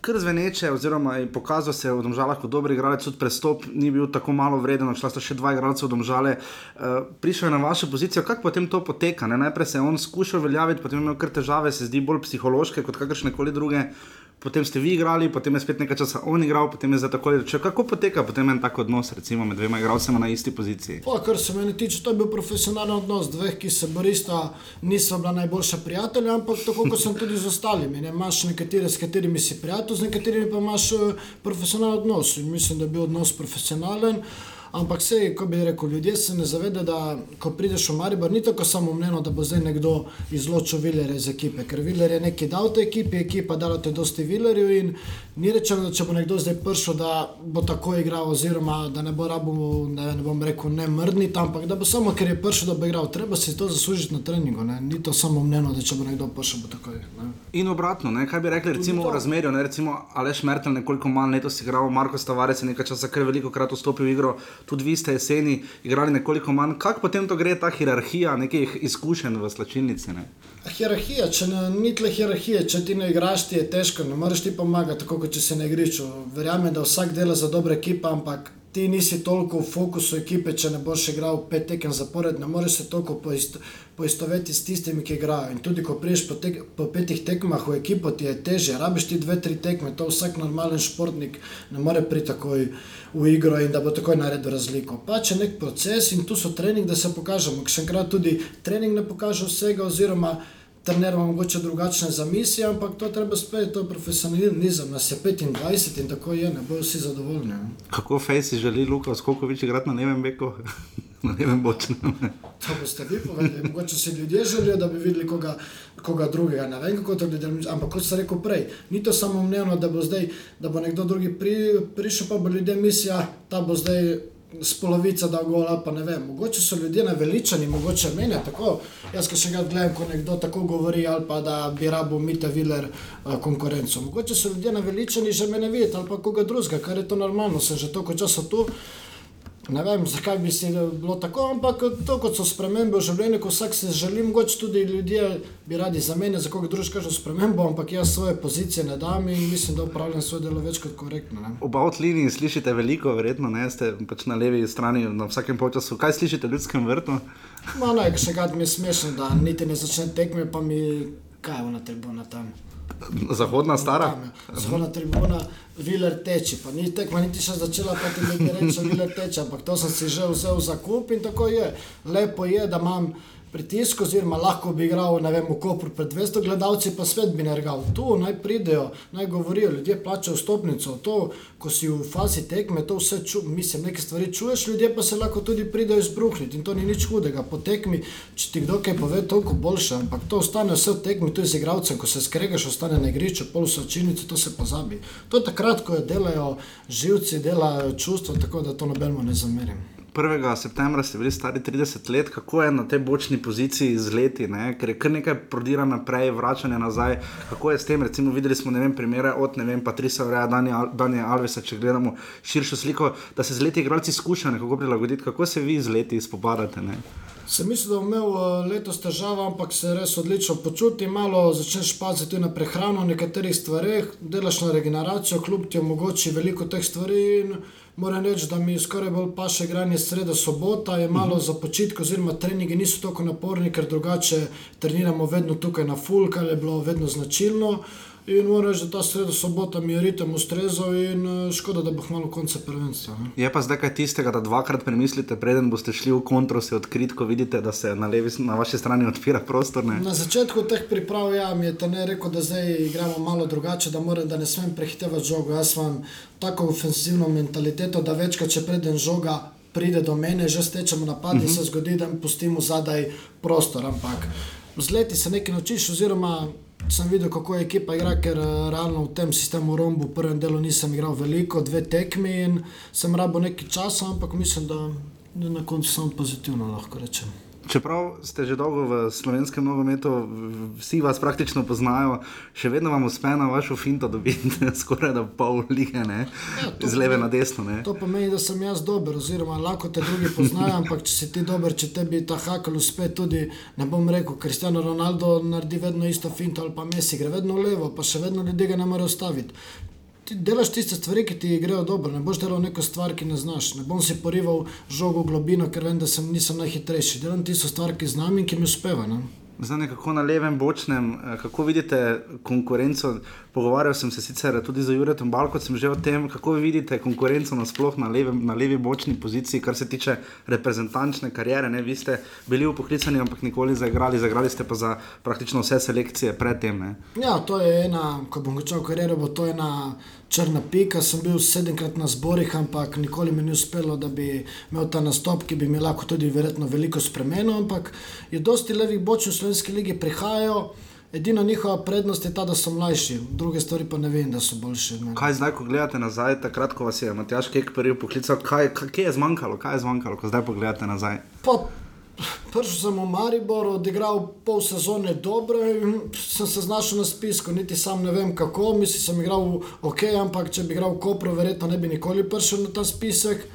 Kar zveneče, oziroma je pokazal se v Domžalah kot dober igralec, tudi prestop ni bil tako malo vreden, šla sta še dva igralca v Domžale. Uh, prišel je na vašo pozicijo, kako potem to poteka? Ne? Najprej se je on skušal uveljaviti, potem je imel kar težave, se zdi bolj psihološke kot kakršne koli druge. Uh, potem ste vi igrali, potem je spet nekaj časa on igral, potem je za tako reči. Kako poteka potem en tak odnos, recimo med dvema igralcema na isti poziciji? Pa, kar se meni tiče, to je bil profesionalen odnos dveh, ki se borista, niso bila najboljša prijatelja, ampak tako kot sem tudi z ostalimi. Ne? Imaš nekatere, s katerimi si prijatelj, z nekaterimi pa imaš uh, profesionalen odnos. In mislim, da je bil odnos profesionalen. Ampak vse, ko bi rekel, ljudje se ne zavedajo, da ko prideš v Maribor, ni tako samo mneno, da bo zdaj nekdo izločil Vilere iz ekipe. Ker Viler je nekaj dal tej ekipi, ekipa dala te dosti Vilerju in ni rečeno, da če bo nekdo zdaj prišel, da bo tako igral, oziroma da ne bo rabo, ne, ne bom rekel, ne mrdni tam, ampak da bo samo, ker je prišel, da bo igral. Treba si to zaslužiti na treningu. Ne. Ni to samo mneno, da če bo nekdo prišel, bo tako. Ne. In obratno, ne? kaj bi rekli, recimo v razmerju, ne? recimo Aleš Mertel nekoliko manj letos igral, Marko Stavarec je nekaj časa kar veliko krat vstopil v igro tudi vi ste jeseni igrali nekoliko manj. Kako potem to gre, ta hierarhija nekih izkušenj v slačilnici? Ne? Hierarhija, če ne, ni tle hierarhije, če ti ne igraš, ti je težko, ne moreš ti pomagati, tako kot če se ne igriš. Verjamem, da vsak dela za dobre ekipe, ampak ti nisi toliko v fokusu ekipe, če ne boš igral pet tekem zapored, ne moreš se toliko poist, poistoveti s tistimi, ki igrajo. In tudi, ko priješ po, tek, po petih tekmah v ekipo, ti je teže, rabiš ti dve, tri tekme, to vsak normalen športnik ne more priti takoj v igro in da bo takoj naredil razliko. Pač je nek proces in tu so trening, da se pokažemo. Še enkrat tudi trening ne pokaže vsega, oziroma trener ima mogoče drugačne zamisli, ampak to treba spet, to je profesionalizem, nas je 25 in tako je, ne bojo vsi zadovoljni. Kako fejsi želi Luka, koliko več igrati na levem beku? Na levem bočnem. To boste vi povedali. Mogoče si ljudje želijo, da bi videli koga, koga drugega. Ne vem, kako to ljudje. Ampak kot sem rekel prej, ni to samo mnenje, da bo zdaj, da bo nekdo drugi pri, prišel, pa bo ljudje mislili, da bo zdaj spolovica da gola, pa ne vem. Mogoče so ljudje naveličani, mogoče meni tako. Jaz, ki še ga gledam, ko nekdo tako govori, ali pa da bi rabo Mita Viler uh, konkurenco. Mogoče so ljudje naveličani, že me ne videti, ali pa koga drugega, kar je to normalno, sem že toliko časa tu. Ne vem, zakaj bi se bilo tako, ampak to, kot so spremembe v življenju, ko vsak se želi, mogoče tudi ljudje bi radi za mene, za koga drugega kažem spremembo, ampak jaz svoje pozicije ne dam in mislim, da upravljam svoje delo več kot korektno. Ne. Oba od linij slišite veliko, verjetno ne ste pač na levi strani na vsakem počasu. Kaj slišite v ljudskem vrtu? No, ne, še kaj mi je smešno, da niti ne začne tekme, pa mi kaj je na tribuna tam. Zahodna stara. Zahodna tribuna, viler teče. Pa ni tekma, niti še začela, pa ti nekaj reče, viler teče. Ampak to sem si že vzel za kup in tako je. Lepo je, da imam pritisk, oziroma lahko bi igral vem, v Kopru pred 200 gledalci, pa svet bi nergal. Tu naj pridejo, naj govorijo, ljudje plačajo stopnico. To, ko si v fazi tekme, to vse čuješ, mislim, nekaj stvari čuješ, ljudje pa se lahko tudi pridejo izbruhniti in to ni nič hudega. Po tekmi, če ti kdo kaj pove, toliko boljše, ampak to ostane vse v tekmi, tu je z igralcem, ko se skregaš, ostane na igrišču, pol so činiti, to se pozabi. To je takrat, ko delajo živci, delajo čustva, tako da to nobeno ne zamerim. 1. septembra ste bili stari 30 let, kako je na tej bočni poziciji z leti, ne? ker je kar nekaj prodira naprej, vračanje nazaj. Kako je s tem, recimo, videli smo vem, primere od vem, Patrisa Vreja, Danja Alvesa, če gledamo širšo sliko, da se z leti igralci skušajo nekako prilagoditi. Kako se vi z leti spopadate? Ne? Sem mislil, da bom imel eh, letos težave, ampak se res odlično počutim. Malo začneš paziti na prehrano, nekaterih stvareh, delaš na regeneracijo, kljub ti omogoči veliko teh stvari. Moram reči, da mi skoraj bolj paše igranje sredo sobota, je malo uh -huh. za počitek, oziroma treningi niso tako naporni, ker drugače treniramo vedno tukaj na full, kar je bilo vedno značilno. In moram reči, da ta sredo sobota mi je ritem ustrezal in eh, škoda, da bo malo konca prvenstva. Ne. Je pa zdaj kaj tistega, da dvakrat premislite, preden boste šli v kontro, se odkrit, ko vidite, da se na, levi, na vaši strani odpira prostor. Ne? Na začetku teh priprav ja, mi je ta ne rekel, da zdaj igramo malo drugače, da, moram, da ne smem prehitevati žogo. Jaz imam tako ofensivno mentaliteto, da večkrat, če preden žoga. Pride do mene, že stečemo napad in uh -huh. se zgodi, da mi pustimo zadaj prostor. Ampak z leti se nekaj naučiš, oziroma sem videl, kako je ekipa igra, ker uh, realno v tem sistemu Rombu v prvem delu nisem igral veliko, dve tekmi in sem rabo nekaj časa, ampak mislim, da, na koncu sem pozitivno lahko rečem. Čeprav ste že dolgo v slovenskem nogometu, vsi vas praktično poznajo, še vedno vam uspe na vašo finto dobiti skoraj da pol lige, ja, z leve na desno. Ne? To pomeni, da sem jaz dober, oziroma lahko te drugi poznajo, ampak če si ti dober, če tebi ta hakel uspe, tudi ne bom rekel, Cristiano Ronaldo naredi vedno isto finto ali pa Messi gre vedno levo, pa še vedno ljudje ga ne morejo staviti ti delaš tiste stvari, ki ti grejo dobro, ne boš delal neko stvar, ki ne znaš. Ne bom si porival žogo v globino, ker vem, da sem, nisem najhitrejši. Delam tisto stvar, ki znam in ki mi uspeva. Ne? Zdaj, nekako na levem bočnem, eh, kako vidite konkurenco? Pogovarjal sem se sicer tudi z Juretom Balko, sem že o tem, kako vi vidite konkurenco nasploh na, levem, na levi bočni poziciji, kar se tiče reprezentančne karijere. Ne? Vi ste bili upoklicani, ampak nikoli zaigrali, zaigrali ste pa za praktično vse selekcije predtem. Ja, to je ena, ko bom začel kariero, bo to ena črna pika. Sem bil sedemkrat na zborih, ampak nikoli mi ni uspelo, da bi imel ta nastop, ki bi mi lahko tudi verjetno veliko spremenil. Ampak je dosti levih bočnih v slovenski lige prihajajo. Edina njihova prednost je ta, da so mlajši, druge stvari pa ne vem, da so boljši. Kaj zdaj, ko gledate nazaj, takrat, ko vas je Matjaš Kek prvi poklical, kaj, kaj je zmanjkalo, kaj je zmanjkalo, ko zdaj pogledate nazaj? Pa, Prvič sem v Mariboru odigral pol sezone dobro in sem se znašel na spisku, niti sam ne vem kako. Mislim, sem igral ok, ampak če bi igral v Kopru, verjetno ne bi nikoli prišel na ta spisek.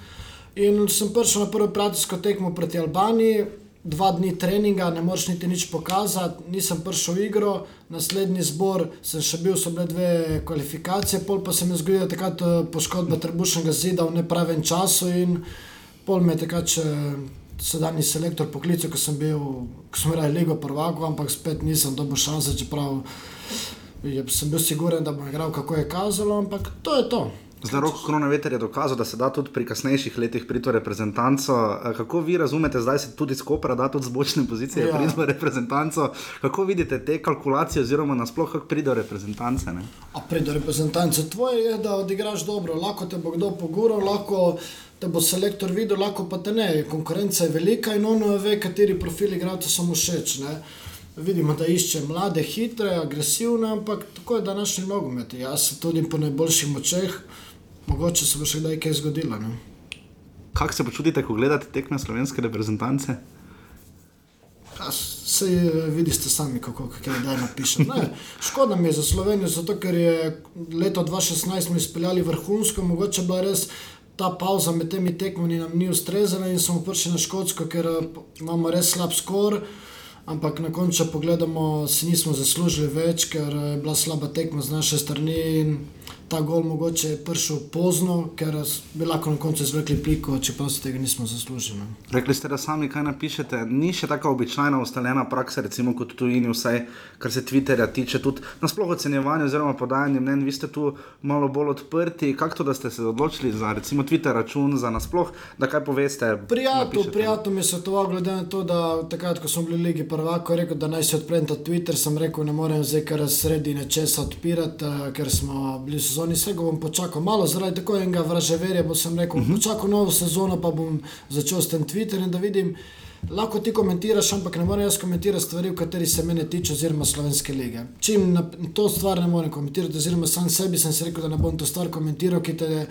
In sem prišel na prvo prijateljsko tekmo proti Albaniji, dva dni treninga, ne moreš niti nič pokazati, nisem prišel v igro, naslednji zbor sem še bil, so bile dve kvalifikacije, pol pa se mi zgodila takrat eh, poškodba trebušnega zida v nepravem času in pol me je takrat sedajni selektor poklical, ko sem bil, ko sem rekel, Ligo prvako, ampak spet nisem dobil šanse, čeprav je, sem bil siguren, da bom igral, kako je kazalo, ampak to je to. Zdaj, roko koronaveter je dokazal, da se da tudi pri kasnejših letih priti v reprezentanco. Eh, kako vi razumete, zdaj se tudi skopra da tudi z bočne pozicije ja. priti v reprezentanco? Kako vidite te kalkulacije, oziroma nasploh, kako pride do reprezentance? Ne? A pride do reprezentance, tvoje je, da odigraš dobro, lahko te bo kdo poguril, lahko te bo selektor videl, lahko pa te ne. Konkurenca je velika in ono ve, kateri profili igralcev so mu všeč. Vidimo, da išče mlade, hitre, agresivne, ampak tako je današnji nogomet. Jaz se tudi po najboljših močeh, mogoče se bo še kdaj kaj zgodilo. Kako se počutite, ko gledate tekme slovenske reprezentance? Se vidite sami, kako je zdaj napisano. Škoda mi je za Slovenijo, zato ker je leto 2016 izpeljali vrhunsko, mogoče bila res ta pauza med temi tekmami nam ni ustrezala in smo prišli na Škotsko, ker eh, imamo res slab skor. Ampak na koncu, če pogledamo, si nismo zaslužili več, ker eh, je bila slaba tekma z naše strani ta gol mogoče je prišel pozno, ker bi lahko na koncu izvekli piko, čeprav se tega nismo zaslužili. Rekli ste, da sami kaj napišete. Ni še tako običajna ustaljena praksa, recimo kot tujini, vsaj kar se Twitterja tiče, tudi nasploh ocenjevanje oziroma podajanje mnen. Vi ste tu malo bolj odprti. Kako to, da ste se odločili za recimo Twitter račun, za nasploh, da kaj poveste? Prijatelj, prijatelj mi je svetoval, glede na to, da takrat, ko smo bili v Ligi prvako, rekel, da naj se odprem ta Twitter, sem rekel, ne morem zdaj kar sredi nečesa odpirati, eh, ker smo bili so sezoni, vse bom počakal malo, zaradi tako enega vraževerja, bo sem rekel, uh mhm. -huh. počakal novo sezono, pa bom začel s tem Twitterjem, da vidim, lahko ti komentiraš, ampak ne morem jaz komentirati stvari, v kateri se mene tiče, oziroma slovenske lige. Čim na to stvar ne morem komentirati, oziroma sam sebi sem se rekel, da ne bom to stvar komentiral, ki te,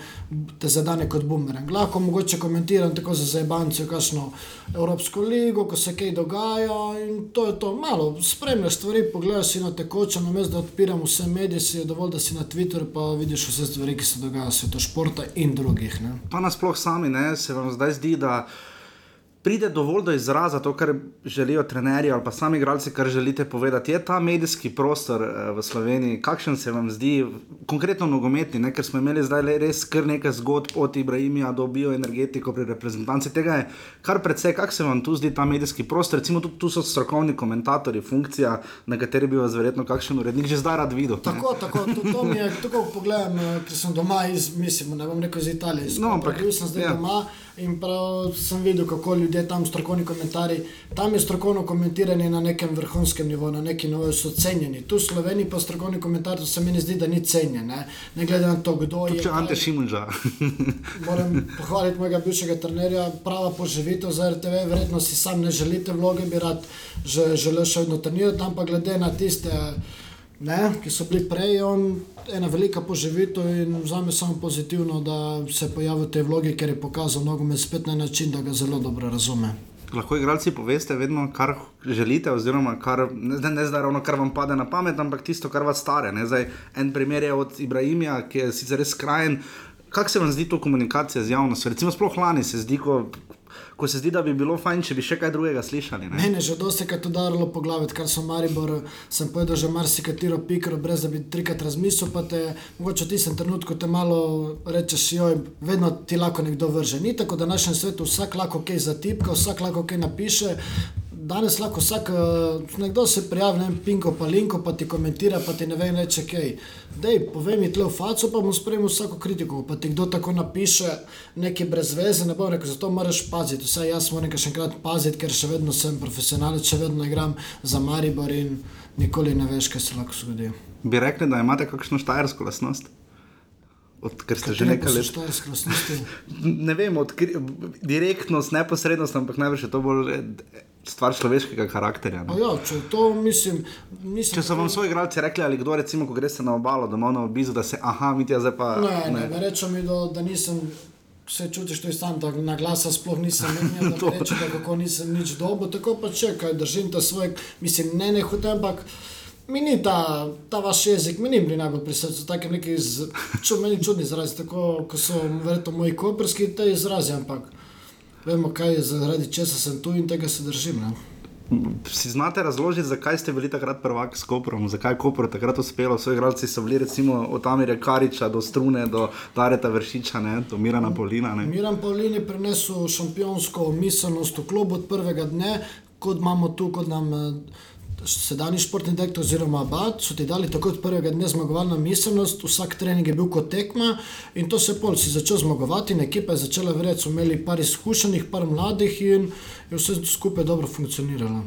te zadane kot bumerang. Lahko mogoče komentiram tako za zajbance, kakšno Evropsko ligo, ko se kaj dogaja in to je to. Malo spremljaš stvari, pogledaš si na tekoče, na mestu, da odpiram vse medije, si je dovolj, da si na Twitterju, pa vidiš vse stvari, ki se dogajajo v svetu športa in drugih. Ne. Pa nasploh sami, ne, se vam zdaj zdi, da pride dovolj do izraza to, kar želijo trenerji ali pa sami igralci, kar želite povedati. Je ta medijski prostor eh, v Sloveniji, kakšen se vam zdi, konkretno nogometni, ne? ker smo imeli zdaj res kar nekaj zgodb od Ibrahima do bioenergetiko pri reprezentanci. Tega je kar precej, kak se vam tu zdi ta medijski prostor. Recimo tu, tu so strokovni komentatorji, funkcija, na kateri bi vas verjetno kakšen urednik že zdaj rad videl. Tako, tako, to, to mi je, tako pogledam, eh, ker sem doma iz, mislim, ne bom rekel iz Italije, iz No, ampak, bil sem zdaj ja. doma in prav sem videl, kako ljudje tam strokovni komentarji, tam je strokovno komentiranje na nekem vrhunskem nivoju, na neki nivoju so cenjeni. Tu v Sloveniji pa strokovni komentar, to se mi ne zdi, da ni cenjen, ne, ne glede na to, kdo je. Če Ante Šimunža. Moram pohvaliti mojega bivšega trenerja, prava poživitev za RTV, verjetno si sam ne želite vloge, bi rad že, želel še vedno trenirati, ampak glede na tiste, ne, ki so bili prej, on ena velika poživitev in za me samo pozitivno, da se pojavi v tej vlogi, ker je pokazal nogomet spet na način, da ga zelo dobro razume. Lahko igralci poveste vedno, kar želite, oziroma kar, ne, ne zdaj ravno, kar vam pade na pamet, ampak tisto, kar vas stare. Zdaj, en primer je od Ibrahima, ki je sicer res skrajen. Kako se vam zdi to komunikacija z javnostjo? Recimo, sploh lani se zdi, ko, ko se zdi, da bi bilo fajn, če bi še kaj drugega slišali. Ne? Mene je že dosti krat udarilo po glavi, kar sem Maribor, sem povedal že marsikatero pikro, brez da bi trikrat razmislil, te mogoče v tistem trenutku te malo rečeš, joj, vedno ti lahko nekdo vrže. Ni tako, da v našem svetu vsak lahko kaj zatipka, vsak lahko kaj napiše. Danes lahko vsak, eh, nekdo se prijavi, ne vem, pinko pa linko, pa ti komentira, pa ti ne vem, reče kaj. Dej, povej mi tle v faco, pa bom sprejel vsako kritiko. Pa ti kdo tako napiše, nekaj brez veze, ne bom rekel, zato moraš paziti. Vsaj jaz moram še enkrat paziti, ker še vedno sem profesionalec, še vedno igram za Maribor in nikoli ne veš, kaj se lahko zgodi. Bi rekli, da imate kakšno štajersko lasnost? Od, ker ste že nekaj let. Ne vem, odkri, direktnost, neposrednost, ampak najbrž je to bolj eh, stvar človeškega karakterja. Ne? ja, če to mislim, mislim Če so vam svoji igralci rekli, ali kdo, recimo, ko greste na obalo, domov na obizu, da se, aha, mi ti zdaj pa. Ne, ne, ne rečem mi, da, da nisem. Se čutiš, to je sam, da na glasa sploh nisem imel, da rekel, da kako nisem nič dobo, tako pa čekaj, držim ta svoj, mislim, ne ne hoče, ampak mi ni ta, ta vaš jezik, mi ni bil najbolj pri srcu, tako neki z, ču, meni čudni izrazi, tako ko so verjetno moji koperski te izrazi, ampak vemo, kaj je, zaradi česa sem tu in tega se držim. Ne? Si znate razložiti, zakaj ste bili takrat prvak s Koprom, zakaj je Kopro takrat uspelo? Svoji igralci so bili recimo od Amirja Kariča do Strune, do Dareta Vršiča, ne? do Mirana Polina. Ne? Miran Pavlin je prinesel šampionsko miselnost v klub od prvega dne, kot imamo tu, kot nam eh, sedanji športni direktor oziroma Abad, so ti dali tako od prvega dne zmagovalno miselnost, vsak trening je bil kot tekma in to se pol si začel zmagovati in ekipa je začela verjeti, so imeli par izkušenih, par mladih in je vse skupaj dobro funkcioniralo.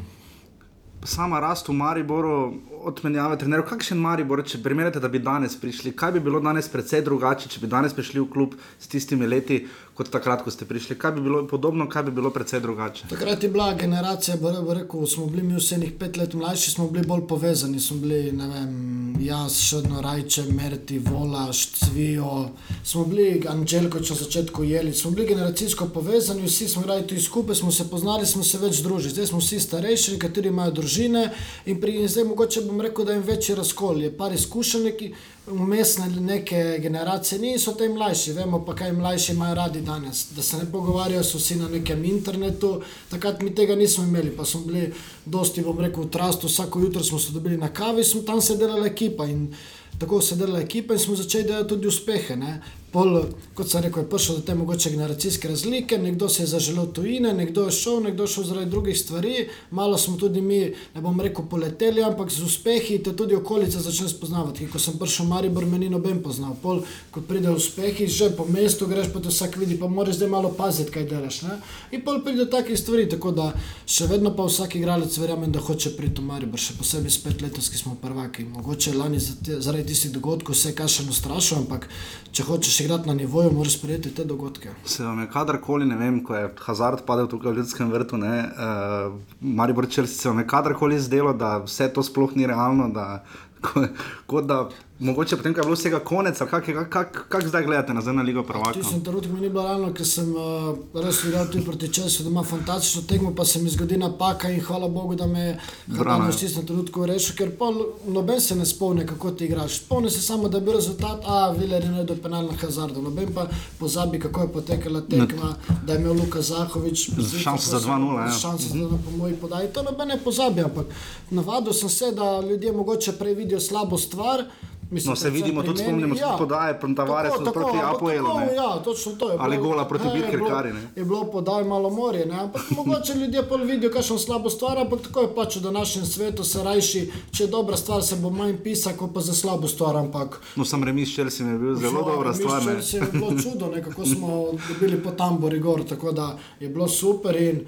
Sama rast v Mariboru, odmenjave trenerjev, kakšen Maribor, če primerjate, da bi danes prišli, kaj bi bilo danes precej drugače, če bi danes prišli v klub s tistimi leti, kot takrat, ko ste prišli, kaj bi bilo podobno, kaj bi bilo precej drugače. Takrat je bila generacija, rekel, smo bili mi vse enih pet let mlajši, smo bili bolj povezani. Smo bili, ne vem, jaz, Šedno Rajče, Merti, Volaš, Cvijo, smo bili Anželkoč na začetku jeli, smo bili generacijsko povezani, vsi smo igrali tu skupaj, smo se poznali, smo se več družili. Zdaj smo vsi starejši, nekateri imajo družine in pri in zdaj mogoče bom rekel, da je večji razkol. Je par izkušenj, ki vmes ne- neke generacije ni, so te mlajši, vemo pa, kaj mlajši imajo radi danes. Da se ne pogovarjajo, so vsi na nekem internetu, takrat mi tega nismo imeli, pa smo bili dosti, bom rekel, v trastu, vsako jutro smo se dobili na kavi, smo tam se delala ekipa in tako se delala ekipa in smo začeli delati tudi uspehe. Ne. Pol, kot sem rekel, je prišlo do te mogoče generacijske razlike, nekdo si je zaželel tujine, nekdo je šel, nekdo je šel zaradi drugih stvari, malo smo tudi mi, ne bom rekel, poleteli, ampak z uspehi te tudi okolica začne spoznavati. Ko sem prišel v Maribor, me ni noben poznal. Pol, ko pride uspehi, že po mestu greš, pa te vsak vidi, pa moraš zdaj malo paziti, kaj delaš. Ne? In pol pride do takih stvari, tako da še vedno pa vsak igralec verjamem, da hoče priti v Maribor, še posebej spet letos, ki smo prvaki. Mogoče lani zaradi tistih dogodkov se je kaj še nastrašil, ampak če hočeš igrati na nivoju, moraš sprejeti te dogodke. Se vam je kadarkoli, ne vem, ko je Hazard padel tukaj v Ljudskem vrtu, ne, uh, Maribor Črnci, se vam je kadarkoli zdelo, da vse to sploh ni realno, da Ko- Kot da, mogoče potem, ko je bilo vsega konec, kako kak, kak, kak zdaj gledate nazaj na Ligo prvaka? Tisti trenutek mi ni bilo ravno, ker sem uh, res igral tudi proti Česu, da ima fantastično tekmo, pa se mi zgodi napaka in hvala Bogu, da me je ja. v tistem trenutku rešil, ker pol noben se ne spomni, kako ti igraš. Spomni se samo, da je bil rezultat, a Viler je naredil penal na Hazardu. Noben pa pozabi, kako je potekala tekma, da je imel Luka Zahovič šanso za 2:0, ja. Šanso za 2 po moji podaji. To noben ne pozabi, ampak navadil sem se, da ljudje mogoče prej vidijo slabo stvar. Mislim, No, se vidimo, tudi meni, spomnimo se ja. podaje Tavares Tako, tako, proti Apoelu. Ja, točno to je. Ali bilo- gola proti Ja, je bilo-. Je bilo podaj malo morje, ne? ampak mogoče ljudje pol vidijo kakšno slabo stvar, ampak tako je pač v današnjem svetu se rajši, če je dobra stvar, se bo manj pisa, kot pa za slabo stvar, ampak No, sam remis Chelsea mi je bil zelo dobra stvar. ne. Se je bilo čudo, ne, kako smo dobili po tambori gor, tako da je bilo super in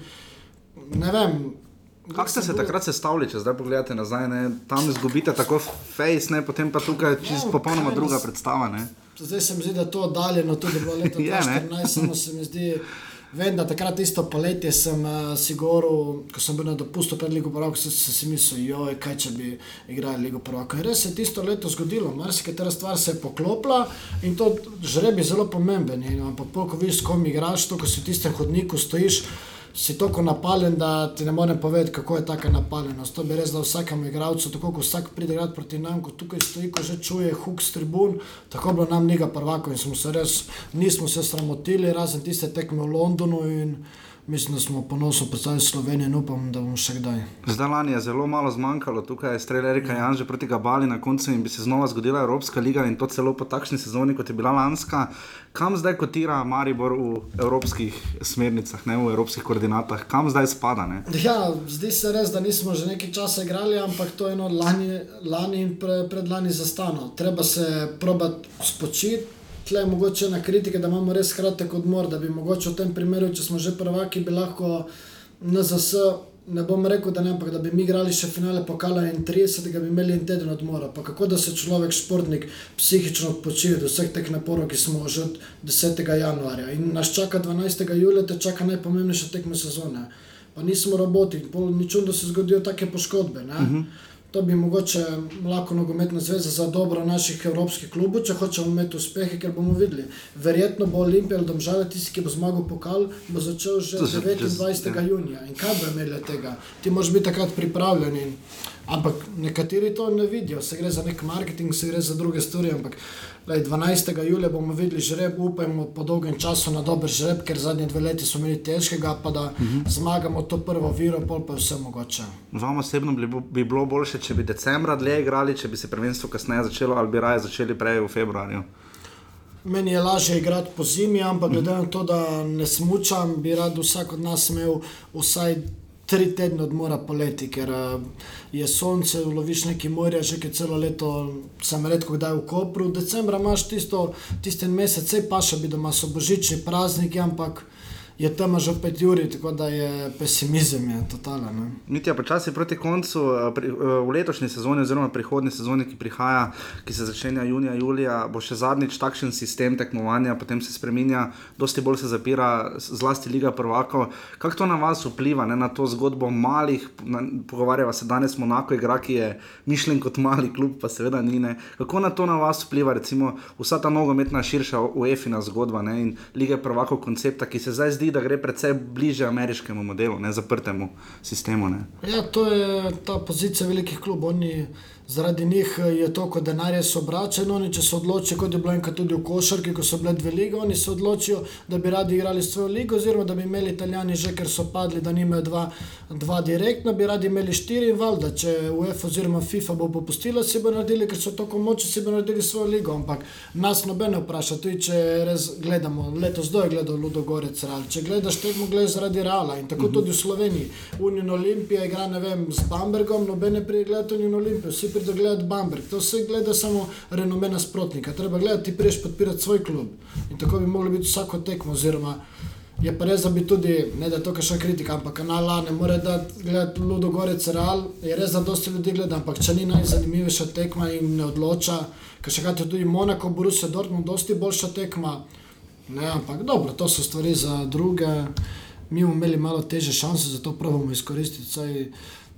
ne vem. Kako ste se takrat sestavili, če zdaj pogledate nazaj? Ne? Tam izgubite tako face, ne? potem pa tukaj čist Ja, popolnoma druga nas- predstava. Ne? Zdaj se mi zdi, da je to oddaljeno, tudi bilo ne? 2014, samo se mi zdi. Vem, da takrat isto poletje sem uh, si govoril, ko sem bil na dopustu pred Ligo Prvaka, sem se si mislil, joj, kaj če bi igrali Ligo Prvaka. In res se je tisto leto zgodilo, marsikatera stvar se je poklopila in to žreb je zelo pomemben. In, ampak pol, ko vidiš, s kom igraš, to, ko si v tistem hodniku stojiš, si tako napaljen, da ti ne morem povedati, kako je taka napaljenost. To bi res dal vsakemu igralcu, tako kot vsak pride igrati proti nam, ko tukaj stoji, ko že čuje huk s tribun, tako bilo nam Liga prvako in smo se res, nismo se sramotili, razen tiste tekme v Londonu in mislim, da smo ponosno predstavili Slovenijo in upam, da bomo še kdaj. Zdaj lani je zelo malo zmanjkalo, tukaj je strelj Erika Janža proti Gabali na koncu in bi se znova zgodila Evropska liga in to celo po takšni sezoni, kot je bila lanska. Kam zdaj kotira Maribor v evropskih smernicah, ne v evropskih koordinatah, kam zdaj spada? Ne? Ja, zdi se res, da nismo že nekaj časa igrali, ampak to je eno lani, lani in pre, predlani zastano. Treba se probati spočiti. Tle mogoče ena kritika, da imamo res kratek odmor, da bi mogoče v tem primeru, če smo že prvaki, bi lahko NZS, ne bom rekel, da ne, ampak da bi mi igrali še finale pokala in 30, da bi imeli en teden odmora. Pa kako da se človek, športnik, psihično odpočije od vseh teh naporov, ki smo že od 10. januarja. In nas čaka 12. julija, te čaka najpomembnejša tekma sezone. Pa nismo roboti, pol ni čudno, da se zgodijo take poškodbe. Ne? Uh -huh. To bi mogoče lahko nogometna zveza za dobro naših evropskih klubov, če hočemo imeti uspehe, ker bomo videli. Verjetno bo Olimpija ali Domžale tisti, ki bo zmagal pokal, bo začel že To se- 29. ja. junija. In kaj bo imeli od tega? Ti moraš biti takrat pripravljen. In, ampak nekateri to ne vidijo, se gre za nek marketing, se gre za druge stvari. Ampak lej, 12. julija bomo videli žreb, upajmo po dolgem času na dober žreb, ker zadnje dve leti smo imeli težkega, pa da uh -huh. zmagamo to prvo viro, pol pa je vse mogoče. Vam osebno bi, bi bilo boljše, če bi decembra dlje igrali, če bi se prvenstvo kasneje začelo, ali bi raje začeli prej v februarju. Meni je lažje igrati po zimi, ampak glede na to, da ne smučam, bi rad vsak od nas imel vsaj tri tedne odmora poleti, ker eh, je sonce, loviš neki morja, že ki celo leto sem redko kdaj v Kopru. Decembra imaš tisto, tisti en mesec, sej paša bi doma, so božični prazniki, ampak je tema že pet uri, tako da je pesimizem je totalen. ne. Mitja, počasi proti koncu, eh, pri, eh, v letošnji sezoni, oziroma prihodnji sezoni, ki prihaja, ki se začenja junija, julija, bo še zadnjič takšen sistem tekmovanja, potem se spremenja, dosti bolj se zapira, zlasti Liga prvakov. Kako to na vas vpliva, ne, na to zgodbo malih, na, pogovarjava se danes Monako, igra, ki je mišljen kot mali klub, pa seveda ni. Ne. Kako na to na vas vpliva, recimo, vsa ta nogometna širša UEFA-na zgodba ne, in Lige prvakov koncepta, ki se zdaj zdi, da gre precej bliže ameriškemu modelu, ne zaprtemu sistemu. Ne. Ja, to je ta pozicija velikih klubov. Oni, zaradi njih eh, je toliko denarja se obrača in oni, če se odločijo, kot je bilo enkrat tudi v košarki, ko so bile dve lige, oni se odločijo, da bi radi igrali svojo ligo, oziroma da bi imeli italijani že, ker so padli, da nimajo dva, dva direktno, bi radi imeli štiri in valjda, če UEFA oziroma FIFA bo popustila, si bo naredili, ker so tako moči, si bo naredili svojo ligo, ampak nas noben ne vpraša, tudi če res gledamo, letos kdo je gledal Ludo Gorec Real, če gledaš tekmo, gledaš zaradi Reala in tako tudi v Sloveniji. Union Olimpija igra, ne vem, z Bambergom, noben ne pride gledati Union Olimpijo, vsi pridejo gledati Bamberg, to se gleda samo renome nasprotnika, treba gledati, ti priješ podpirati svoj klub in tako bi moglo biti vsako tekmo oziroma Je pa res, da bi tudi, ne da je to kakšna kritika, ampak kanal A ne more dati gledati Ludo Gorec Real, je res, da dosti ljudi gleda, ampak če ni najzanimivejša tekma in ne odloča, ker še kaj tudi Monako, Borussia Dortmund, dosti boljša tekma. Ne, ampak dobro, to so stvari za druge. mi bomo imeli malo teže šanse, zato pravimo izkoristiti. Saj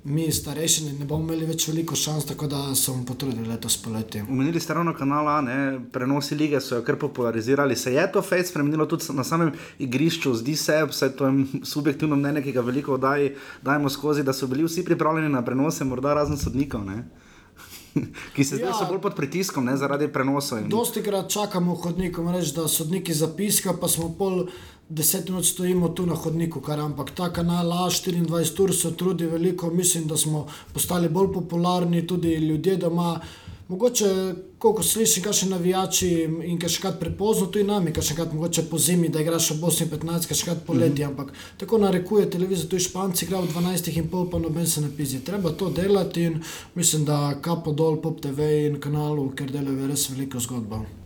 mi, starejši, ne bomo imeli več veliko šans, tako da se bomo potrudili letos poleti. Umenili ste ravno kanala, ne? prenosi lige so jo kar popularizirali. Se je to fejs spremenilo tudi na samem igrišču, zdi se, vse to je subjektivno mnenje, ki ga veliko daj, dajemo skozi, da so bili vsi pripravljeni na prenose, morda razen sodnikov. Ne? Ki se zdaj ja, so bolj pod pritiskom ne, zaradi prenosov. Dosti krat čakamo v hodniku, reč, da sodniki zapiskajo, pa smo pol deset minut stojimo tu na hodniku, kar ampak ta kanal A24 ur se trudi veliko, mislim, da smo postali bolj popularni, tudi ljudje doma. Mogoče, ko slišiš, kaj še navijači in kaj še kaj prepozno, tu in nami, kaj še kaj mogoče po zimi, da igraš v Bosni 15, kaj še kaj poleti, mm -hmm. ampak tako narekuje televizija, tu Španci igrajo v 12 in pol, pa noben se ne pizi. Treba to delati in mislim, da kapo dol pop TV in kanalu, ker delajo res veliko zgodbo.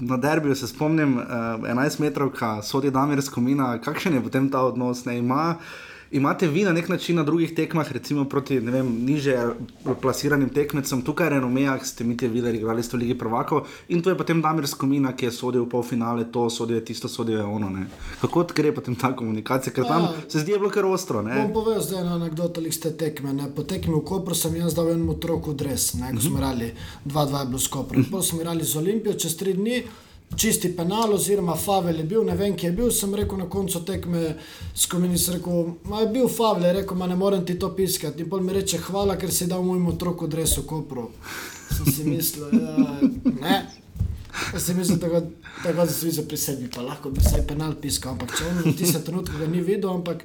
Na derbiju se spomnim, uh, eh, 11 metrov, ki sodi Damir Skomina, kakšen je potem ta odnos, ne ima imate vi na nek način na drugih tekmah, recimo proti vem, niže plasiranim tekmecem, tukaj Renomejah ste mi te videli, igrali ste v Ligi Prvako in to je potem Damir Skomina, ki je sodel v polfinale, to sodel je tisto, sodel je ono. Ne. Kako gre potem ta komunikacija, ker tam ja, se zdi, je bilo kar ostro. Ne. Bom povedal zdaj eno anekdoto, ali ste tekme. Ne. Po tekmi v Kopru sem jaz dal enemu otroku dres, ne, ko smo mhm. igrali 2-2 bilo s Koprom. Potem smo igrali z Olimpijo čez tri dni čisti penal, oziroma Favel je bil, ne vem, kje je bil. Sem rekel na koncu tekme s komunistom, rekel, je bil Favel, rekel, ma ne morem ti to piskati. In pol mi reče, hvala, ker si dal mojemu otroku dresu Kopro. Sem si mislil, ja, ne. Jaz sem mislil, da ga zviza pri sebi, pa lahko bi vsaj penal piskal, ampak če on v tiste trenutke ga ni videl, ampak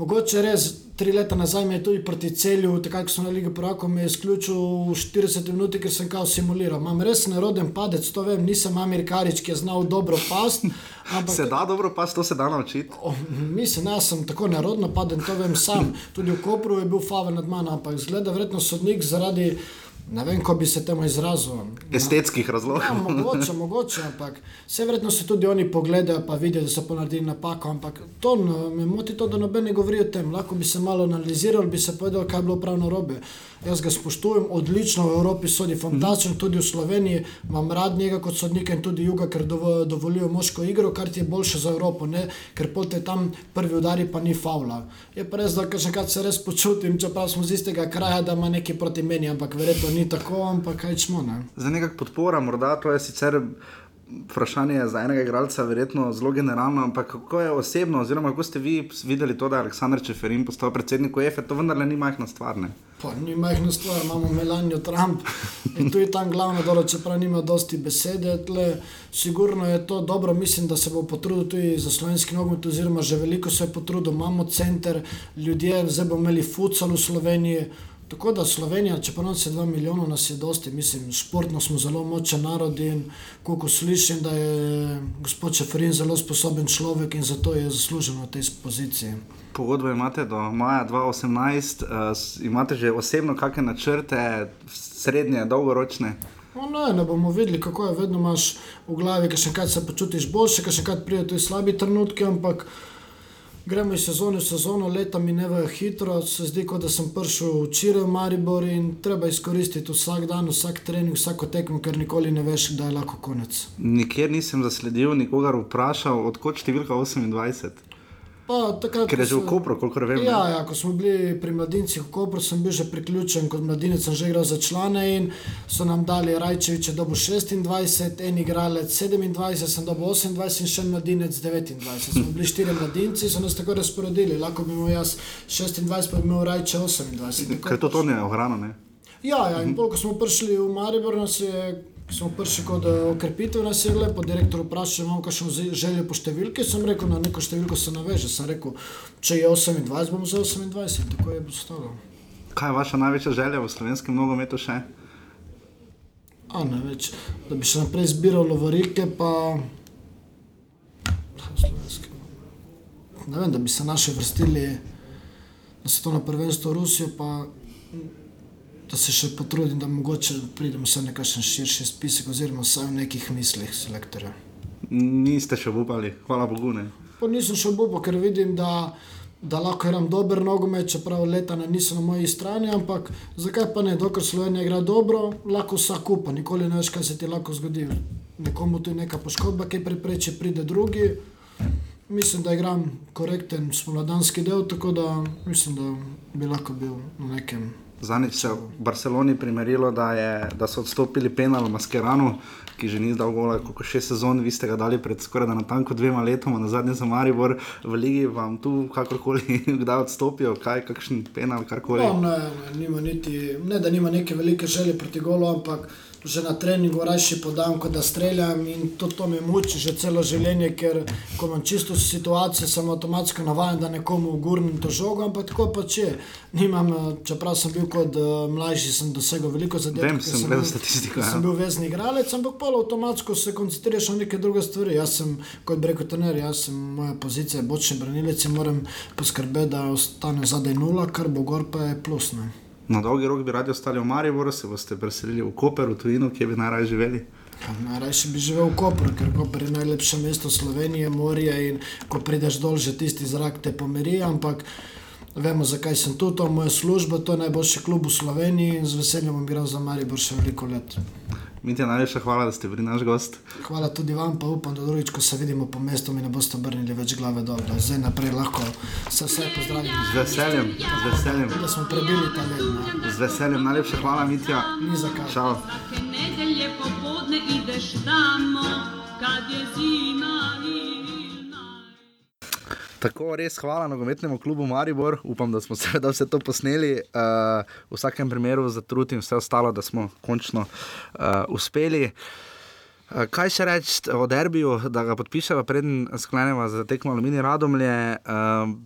mogoče res tri leta nazaj me je tudi proti celju, tako kot so na Ligi Prvako, me je izključil v 40 minut, ker sem kao simuliral. Imam res neroden padec, to vem, nisem Amerikarič, ki je znal dobro past. Ampak, se da dobro past, to se da naučiti. Mislim, jaz sem tako nerodno padel, to vem sam. Tudi v Kopru je bil Favel nad mano, ampak zgleda, verjetno sodnik zaradi. Ne vem, kako bi se temu izrazil. Estetskih razlogov. Ja, mogoče, mogoče, ampak vse vredno se tudi oni pogledajo, pa vidijo, da so ponudili napako. Ampak to no, me moti, to, da noben ne govori o tem. Lahko bi se malo analiziral, bi se povedal, kaj je bilo pravno robe. Jaz ga spoštujem, odlično v Evropi sodi fantastično, tudi v Sloveniji imam rad njega kot sodnika in tudi juga, ker dovolijo moško igro, kar ti je boljše za Evropo, ne? ker potem tam prvi udari pa ni faula. Je pa res, da še kaj se res počutim, čeprav smo z istega kraja, da ima nekaj proti meni, ampak verjetno ni tako, ampak kaj smo. Ne? Za nekak podpora, morda to je sicer vprašanje za enega igralca, verjetno zelo generalno, ampak kako je osebno, oziroma kako ste vi videli to, da je Aleksandr Čeferin postal predsednik UEFA, to vendarle ni majhna stvar. Ne? Pa ni majhna stvar, imamo Melanijo Trump in tu je tam glavno delo, čeprav nima dosti besede. Tle, sigurno je to dobro, mislim, da se bo potrudil tudi za slovenski nogomet, oziroma že veliko se je potrudil, imamo center, ljudje, zdaj bomo imeli futsal v Sloveniji. Tako da Slovenija, če pa nas je 2 milijona, nas je dosti, mislim, športno smo zelo močen narod in koliko slišim, da je gospod Čeferin zelo sposoben človek in zato je zaslužen v tej poziciji. Pogodbo imate do maja 2018, uh, eh, imate že osebno kakšne načrte, srednje, dolgoročne? No, ne, ne bomo videli, kako je, vedno imaš v glavi, kaj še kaj se počutiš boljše, kaj še kaj pride tudi slabi trenutki, ampak gremo iz sezone v sezono, leta minevajo hitro, se zdi, kot da sem prišel včeraj v Maribor in treba izkoristiti vsak dan, vsak trening, vsako tekmo, ker nikoli ne veš, kdaj je lahko konec. Nikjer nisem zasledil nikogar vprašal, odkot številka 28. Pa, takrat, Ker je že v Kopru, koliko vem. Ja, ja, ko smo bili pri mladincih v Kopru, sem bil že priključen kot mladinec, sem že igral za člane in so nam dali Rajčevič, da bo 26, en igralec 27, sem dobil 28 in še mladinec 29. Smo bili štiri mladinci, so nas tako razporedili, lahko bi imel jaz 26, pa bi imel Rajče 28. Ker to to ne je ohrano, ne? Ja, ja, in pol, ko smo prišli v Maribor, nas je smo prišli kot eh, okrepitev na segle, po direktorju vprašal, če imamo kakšno željo po številki. Sem rekel, na neko številko se naveže. Sem rekel, če je 28, bomo za 28, tako je postalo. Kaj je vaša največja želja v slovenskem nogometu še? A ne več, da bi še naprej zbiral lovorike, pa ne vem, da bi se naše vrstili na svetovno prvenstvo v Rusijo, pa da se še potrudim, da mogoče pridem vse nekakšen širši spisek, oziroma vsaj v nekih mislih selektorja. Niste še upali, hvala Bogu. Ne. Pa nisem še upal, ker vidim, da, da lahko igram dober nogomet, čeprav leta ne niso na moji strani, ampak zakaj pa ne, dokler Slovenija igra dobro, lahko vsak upa, nikoli ne veš, kaj se ti lahko zgodi. Nekomu tu je neka poškodba, ki prepreči, pride drugi. mislim, da igram korekten spomladanski del, tako da mislim, da bi lahko bil na nekem. Zanič se je v Barceloni primerilo, da, je, da so odstopili penal Maskerano, ki že ni dal gola, kako še sezon, vi ste ga dali pred skoraj da natanko dvema letoma, na zadnje za Maribor v ligi, vam tu kakorkoli kdaj odstopijo, kaj, kakšen penal, karkoli. No, ne, nima niti, ne, da nima neke velike želje proti golu, ampak že na treningu raje podam, kot da streljam in to, to me muči že celo življenje, ker ko imam čisto situacijo, sem avtomatsko navaden, da nekomu ugurnim to žogo, ampak tako pa če. Nimam, eh, čeprav sem bil kot uh, mlajši, sem dosegel veliko zadev. Vem, sem gledal statistiko. Sem bil vezni igralec, ampak pa avtomatsko se koncentriraš na neke druge stvari. Jaz sem kot breko trener, jaz sem moja pozicija, bočni branilec in moram poskrbeti, da ostane zadaj nula, kar bo gor pa je plus. Ne. Na dolgi rok bi radi ostali v Mariboru, se boste preselili v Koper, v Tuninu, kje bi najraje živeli. Najraje bi živel v Koperu, ker Koper je najlepše mesto Slovenije, morje in ko prideš dol, že tisti zrak te pomiri. Ampak vemo, zakaj sem tu, to je moja služba, to je najboljši klub v Sloveniji in z veseljem bom igral za Maribor še veliko let. Mi ti najlepša hvala, da ste bili naš gost. Hvala tudi vam, pa upam, da drugič, ko se vidimo po mestu, mi ne boste obrnili več glave dol. Da zdaj naprej lahko se vse pozdravim. Z veseljem, z veseljem. Da smo prebili ta let. Z veseljem, najlepša hvala, Mitja. Ni za kaj. Čau. Svake nedelje popodne ideš tamo, kad je zima in Tako res hvala nogometnemu klubu Maribor, upam, da smo seveda vse to posneli. Uh, v vsakem primeru za trud in vse ostalo, da smo končno uh, uspeli. Uh, kaj še reči o derbiju, da ga podpišemo, preden sklenemo za tekmo Alumini Radomlje? Uh,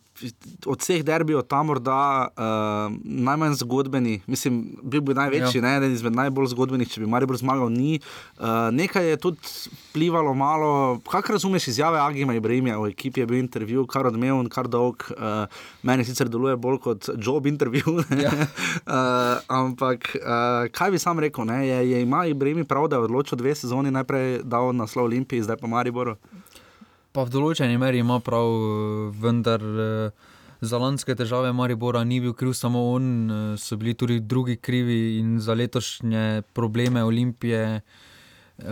od vseh derbijo tam morda uh, najmanj zgodbeni, mislim, bil bi največji, ja. ne, eden izmed najbolj zgodbenih, če bi Maribor zmagal, ni. Uh, nekaj je tudi vplivalo malo, kako razumeš izjave Agima Ibrahima, v ekipi je bil intervju, kar odmeven, kar dolg, uh, meni sicer deluje bolj kot job intervju. Ja. uh, ampak uh, kaj bi sam rekel, ne, je, je ima Ibrahim prav, da je odločil dve sezoni, najprej dal naslov Olimpiji, zdaj pa Mariboru. Pa v določeni meri ima prav, vendar za lanske težave Maribora ni bil kriv samo on, so bili tudi drugi krivi in za letošnje probleme Olimpije.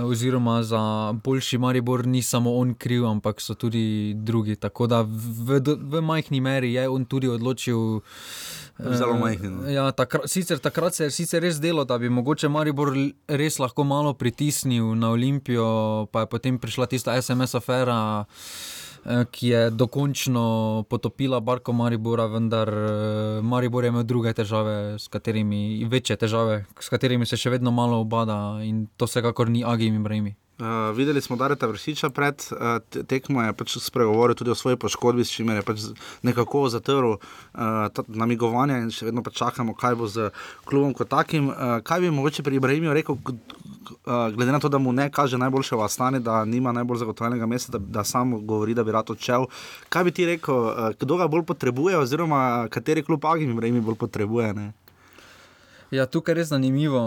Oziroma, za boljši Maribor ni samo on kriv, ampak so tudi drugi. Tako da v, v majhni meri je on tudi odločil. Zelo majhni. No. Ja, takrat, sicer, takrat se je sicer res delo, da bi mogoče Maribor res lahko malo pritisnil na Olimpijo, pa je potem prišla tista SMS afera. Ki je dokončno potopila Barko Maribora, vendar Maribor je imel druge težave, katerimi, večje težave, s katerimi se še vedno malo obada in to vsekakor ni Agim in Brejmi. Uh, videli smo, da je ta vršiča pred uh, tekmo, je pač spregovoril tudi o svoji poškodbi, s čimer je pač nekako zatrl uh, namigovanje in še vedno pa čakamo, kaj bo z klubom kot takim. Uh, kaj bi mogoče pri Ibrahimiju rekel, uh, glede na to, da mu ne kaže najboljše v Astani, da nima najbolj zagotovljenega mesta, da, da sam govori, da bi rad odšel. Kaj bi ti rekel, uh, kdo ga bolj potrebuje, oziroma kateri klub Agim Ibrahimi bolj potrebuje? Ne? Ja, tukaj je res zanimivo,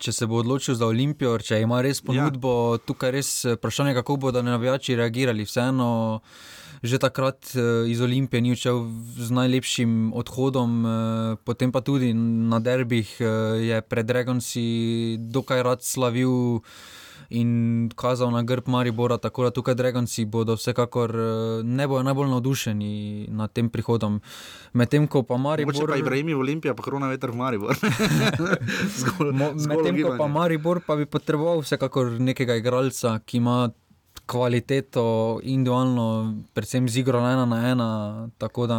če se bo odločil za Olimpijo, če ima res ponudbo. Ja. Tukaj je res vprašanje, kako bodo navijači reagirali. Vseeno, že takrat iz Olimpije ni odšel z najlepšim odhodom, potem pa tudi na derbih je pred Dragonci dokaj rad slavil in kazal na grb Maribora, tako da tukaj Dragonci bodo vsekakor ne bojo najbolj navdušeni nad tem prihodom. Medtem ko pa Maribor. Če pa Ibrahim v Olimpiji, pa korona veter v Maribor. Medtem ko pa Maribor pa bi potreboval vsekakor nekega igralca, ki ima. Kvaliteto individualno, predvsem z igro ena na ena. Tako da,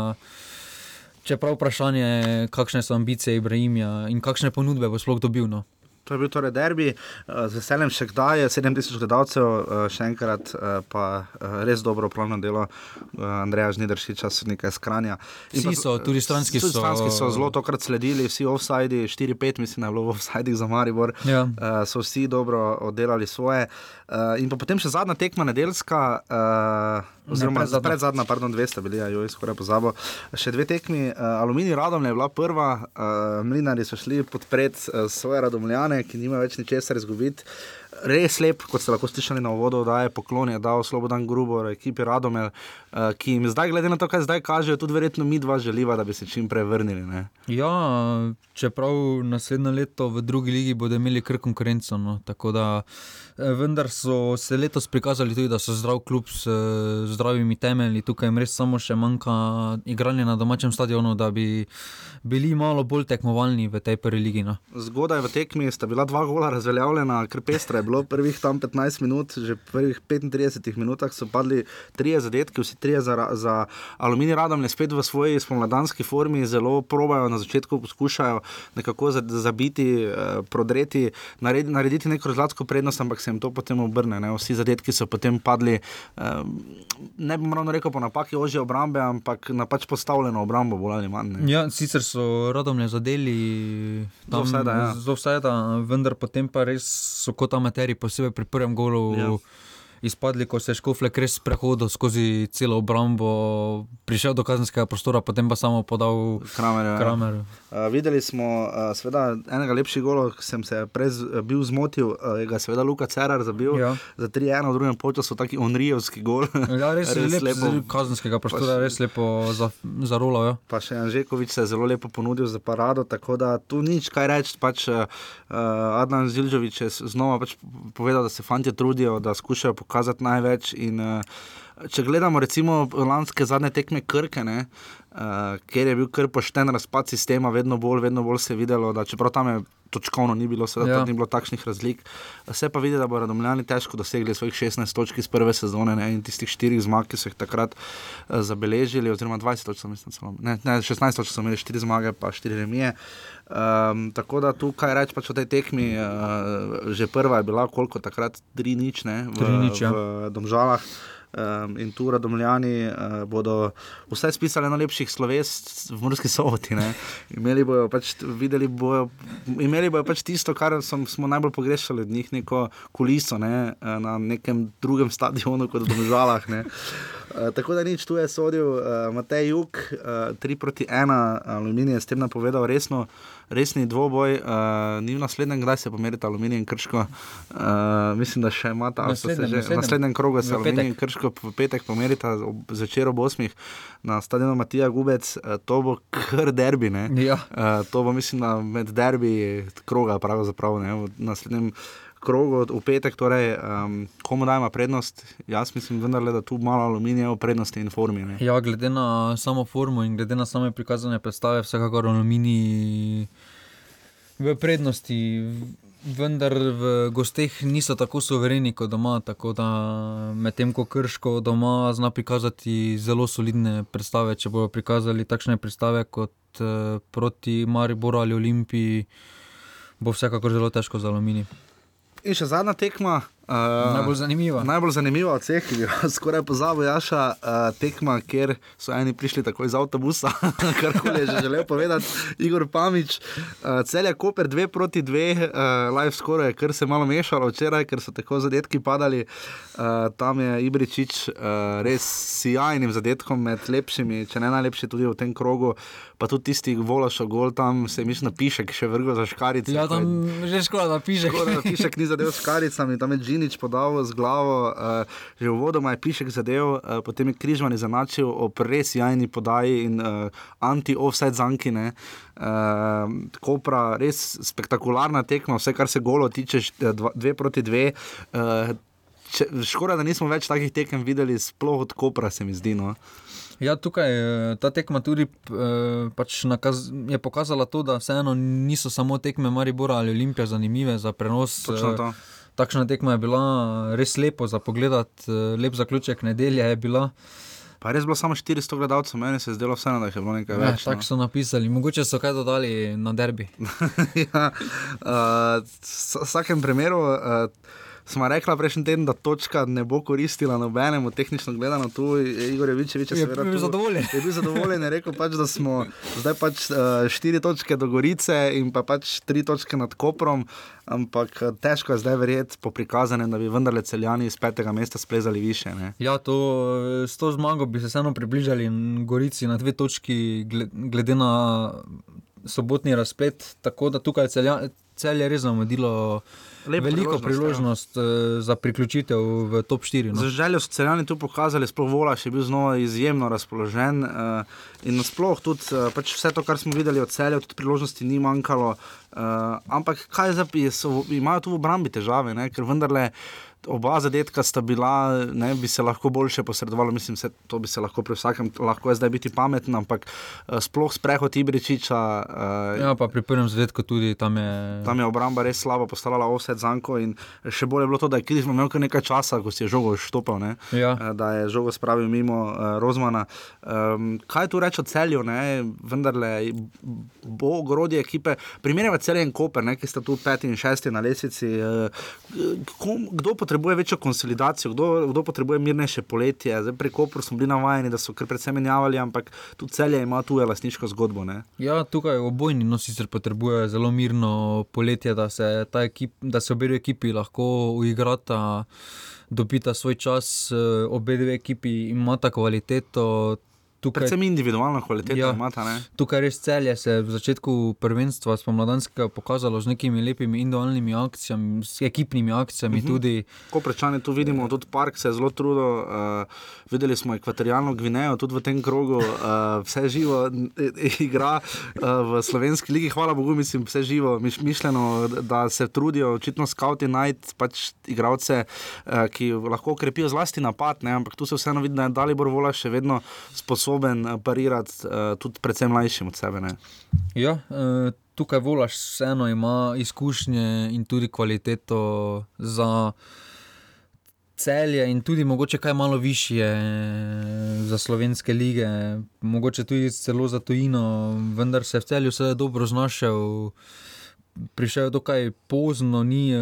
čeprav vprašanje, kakšne so ambicije Ibrahima in kakšne ponudbe bo sploh dobil. No? To je bil torej derbi, z veseljem še kdaj je 7000 gledalcev, še enkrat pa res dobro upravljeno delo Andreja Žnidršiča, so nekaj skranja. Vsi so, tudi stranski so. Stranski so zelo tokrat sledili, vsi offside, 4-5, mislim, da je bilo v offside za Maribor. Ja. So vsi dobro oddelali svoje. In pa potem še zadnja tekma nedeljska. Oziroma, pred, pred zadnja, pardon, dve sta bili, jo je skoraj pozabo. Še dve tekmi, uh, Aluminij Radomlje je bila prva, uh, mlinari so šli podpreti uh, svoje radomljane, ki nimajo več ničesar izgubiti. Res lep, kot ste lahko slišali na uvodu, da je poklon, je dal Slobodan Grubor, ekipi Radomel, uh, ki jim zdaj, glede na to, kaj zdaj kažejo, tudi verjetno mi dva želiva, da bi se čim prej vrnili. Ne? Ja, čeprav naslednje leto v drugi ligi bodo imeli kar konkurenco. No, tako da, eh, vendar so se letos prikazali tudi, da so zdrav klub s eh, zdravimi temelji. Tukaj jim res samo še manjka igranje na domačem stadionu, da bi bili malo bolj tekmovalni v tej prvi ligi. No. Zgodaj v tekmi sta bila dva gola razveljavljena, je bilo prvih tam 15 minut, že prvih 35 minutah so padli trije zadetki, vsi trije za, za aluminij radom, ne spet v svoji spomladanski formi, zelo probajo na začetku poskušajo nekako zabiti, eh, prodreti, narediti, narediti neko zlatko prednost, ampak se jim to potem obrne. Ne? Vsi zadetki so potem padli, eh, ne bom ravno rekel po napaki ožje obrambe, ampak na pač postavljeno obrambo, bolj ali manj. Ne? Ja, sicer so radomlje zadeli tam vse, da, ja. vse, da, vendar potem pa res so kot amateri, posebej pri prvem golu. Ja izpadli, ko se je Škoflek res prehodil skozi celo obrambo, prišel do kazenskega prostora, potem pa samo podal Kramerju. Uh, videli smo, uh, seveda, enega lepših golov, ki sem se prej bil zmotil, uh, ga seveda Luka Cerar zabil ja. za 3-1, v drugem času taki onrijevski gol. Ja, res, res lep, lepo. Kazenskega prostora je res lepo zarolal. Za ja. Pa še Anžekovič se je zelo lepo ponudil za parado, tako da tu nič kaj reči. Pač, uh, Adnan Zilžovič je znova pač povedal, da se fanti trudijo, da skušajo pokazati pokazati največ. In, uh, če gledamo, recimo, lanske zadnje tekme Krke, ne, uh, kjer je bil kar pošten razpad sistema, vedno bolj, vedno bolj se je videlo, da čeprav tam je. Točkovno ni bilo, seveda, ja. ni bilo takšnih razlik. Se pa vidi, da bodo Radomljani težko dosegli svojih 16 točk iz prve sezone ne, in tistih 4 zmag, ki so jih takrat uh, zabeležili, oziroma 20 točk, mislim, ne, ne, 16 točk so imeli, 4 zmage, pa 4 remije. Um, tako da tukaj reč pač o tej tekmi, uh, že prva je bila, koliko takrat, 3 nič, ne, v, 3 nič ja. v Domžalah um, in tu radomljani uh, bodo vse spisali na lepših sloves v Murski soboti. Imeli bojo pač, bojo, imeli bojo pač tisto, kar som, smo najbolj pogrešali od njih, neko kuliso ne? Eh, na nekem drugem stadionu kot v Domžalah. Uh, tako da nič tu je sodil, uh, Matej Juk, 3 uh, proti 1, aluminij je s tem napovedal resno resni dvoboj, uh, ni v naslednjem, kdaj se pomerita aluminij in krško. Uh, mislim, da še ima ta naslednjem, že, naslednjem. naslednjem krogu, se aluminij in krško v petek pomerita zvečer ob 8. na stadionu Matija Gubec, uh, to bo kar derbi. Ja. Uh, to bo, mislim, med derbi kroga, pravzaprav ne v naslednjem krogu v petek, torej um, komu dajemo prednost. Jaz mislim, vendarle, da tu malo aluminija v prednosti in formi. Ne. Ja, glede na samo formo in glede na same prikazane predstave, vsekakor aluminij v prednosti. Vendar v gosteh niso tako suvereni kot doma, tako da medtem ko krško doma zna prikazati zelo solidne predstave, če bodo prikazali takšne predstave kot uh, proti Mariboru ali Olimpiji, bo vsekakor zelo težko za aluminij. In še zadnja tekma. Uh, najbolj zanimiva. Najbolj zanimiva od vseh, ki jo skoraj pozabo jaša, uh, tekma, kjer so eni prišli tako iz avtobusa, kar koli je že želel povedati, Igor Pamič, uh, cel je Koper 2 proti 2, uh, live skoraj, ker se je malo mešalo včeraj, ker so tako zadetki padali. Uh, tam je Ibričič uh, res sjajnim zadetkom, med lepšimi, če ne najlepši tudi v tem krogu. Pa tudi tisti, ki volajo gol, tam se mi napiše, ki še vrgo za škarice. Ja, tam je že škoda, da piše. Škoda, da piše, ki ni zadev s škaricami, tam je Džinič podal z glavo, uh, že v vodoma je pišek zadev, uh, potem je križman izenačil o res jajni podaji in uh, anti-offset zankine. Uh, Kopra, res spektakularna tekma, vse kar se golo tiče, dva, dve proti dve. Uh, Škoda, da nismo več takih tekem videli, sploh od Kopra, se mi zdi. No. Ja, tukaj ta tekma tudi pač nakaz, je pokazala to, da vseeno niso samo tekme Maribora ali Olimpija zanimive za prenos. Takšna tekma je bila res lepo za pogled, eh, lep zaključek nedelje je bila. Pa res bilo samo 400 gledalcev, meni se je zdelo vseeno, da je bilo nekaj ja, več. Tako no. so napisali, mogoče so kaj dodali na derbi. ja, uh, v vsakem primeru. Uh, Smo rekli prejšnji teden, da točka ne bo koristila nobenemu, tehnično gledano, tu je Igor Jevičevič, je bil zadovoljen. Je bil zadovoljen, je rekel pač, da smo zdaj pač uh, štiri točke do Gorice in pa pač tri točke nad Koprom ampak eh, težko je zdaj verjeti po prikazanem, da bi vendarle celjani iz petega mesta splezali više. Ne? Ja, to, eh, s to zmago bi se vseeno približali Gorici na dve točki, glede na sobotni razplet. Tako da tukaj celja, cel je res zamudilo. Lepo Veliko priložnost, priložnost, priložnost za priključitev v top 4. No. Za željo so celjani tu pokazali, sploh Vola še bil znova izjemno razpoložen. Uh, in nasploh tudi uh, pač vse to, kar smo videli od celja, tudi priložnosti ni manjkalo. Uh, ampak kaj zdaj, imajo tu v obrambi težave, ne? ker vendarle. Oba zadetka sta bila, ne bi se lahko boljše posredovalo, mislim, da to bi se lahko pri vsakem, lahko je zdaj biti pameten, ampak uh, sploh sprehod Ibričiča. Uh, ja, pa pri prvem zadetku tudi tam je. Tam je obramba res slabo postavila offset zanko in še bolje je bilo to, da je Krizmo imel kar nekaj časa, ko si je žogo štopal, ja. uh, da je žogo spravil mimo uh, Rozmana. Um, kaj tu reče o celju, ne? vendarle bo ogrodje ekipe, primerjava celje in Koper, ne? ki sta tu peti in šesti na lesici. Uh, kdo potrebuje? Potrebuje večjo konsolidacijo, kdo, kdo potrebuje mirnejše poletje. Zdaj, pri Koperu smo bili navajeni, da so kar predvsem menjavali, ampak tu celje ima tu lastniško zgodbo. Ne? Ja, tukaj obojni nosi sicer potrebuje zelo mirno poletje, da se, ekip, da se obe ekipi lahko uigrata. Dobita svoj čas, obe dve ekipi imata kvaliteto, Tukaj, Predvsem individualna kvaliteta ja, imata. Ne? Tukaj res celje se je v začetku prvenstva spomladanskega pokazalo z nekimi lepimi individualnimi akcijami, s ekipnimi akcijami. Uh mhm. -huh. Ko prečane tu vidimo, tudi park se je zelo trudil. Uh, videli smo ekvatorijalno Gvinejo, tudi v tem krogu, uh, vse živo igra uh, v slovenski ligi. Hvala Bogu, mislim, vse živo, mišljeno, da se trudijo očitno skauti najti pač igralce, uh, ki lahko ukrepijo zlasti napad. Ne? Ampak tu se vseeno vidi, da je Dalibor Vola še vedno sposoben sposoben eh, parirati uh, tudi predvsem mlajšim od sebe. Ne? Ja, uh, tukaj volaš vseeno ima izkušnje in tudi kvaliteto za. Celje in tudi mogoče kaj malo više za slovenske lige, mogoče tudi celo za tujino, vendar se je v celju vse dobro znašel, prišel je dokaj pozno, ni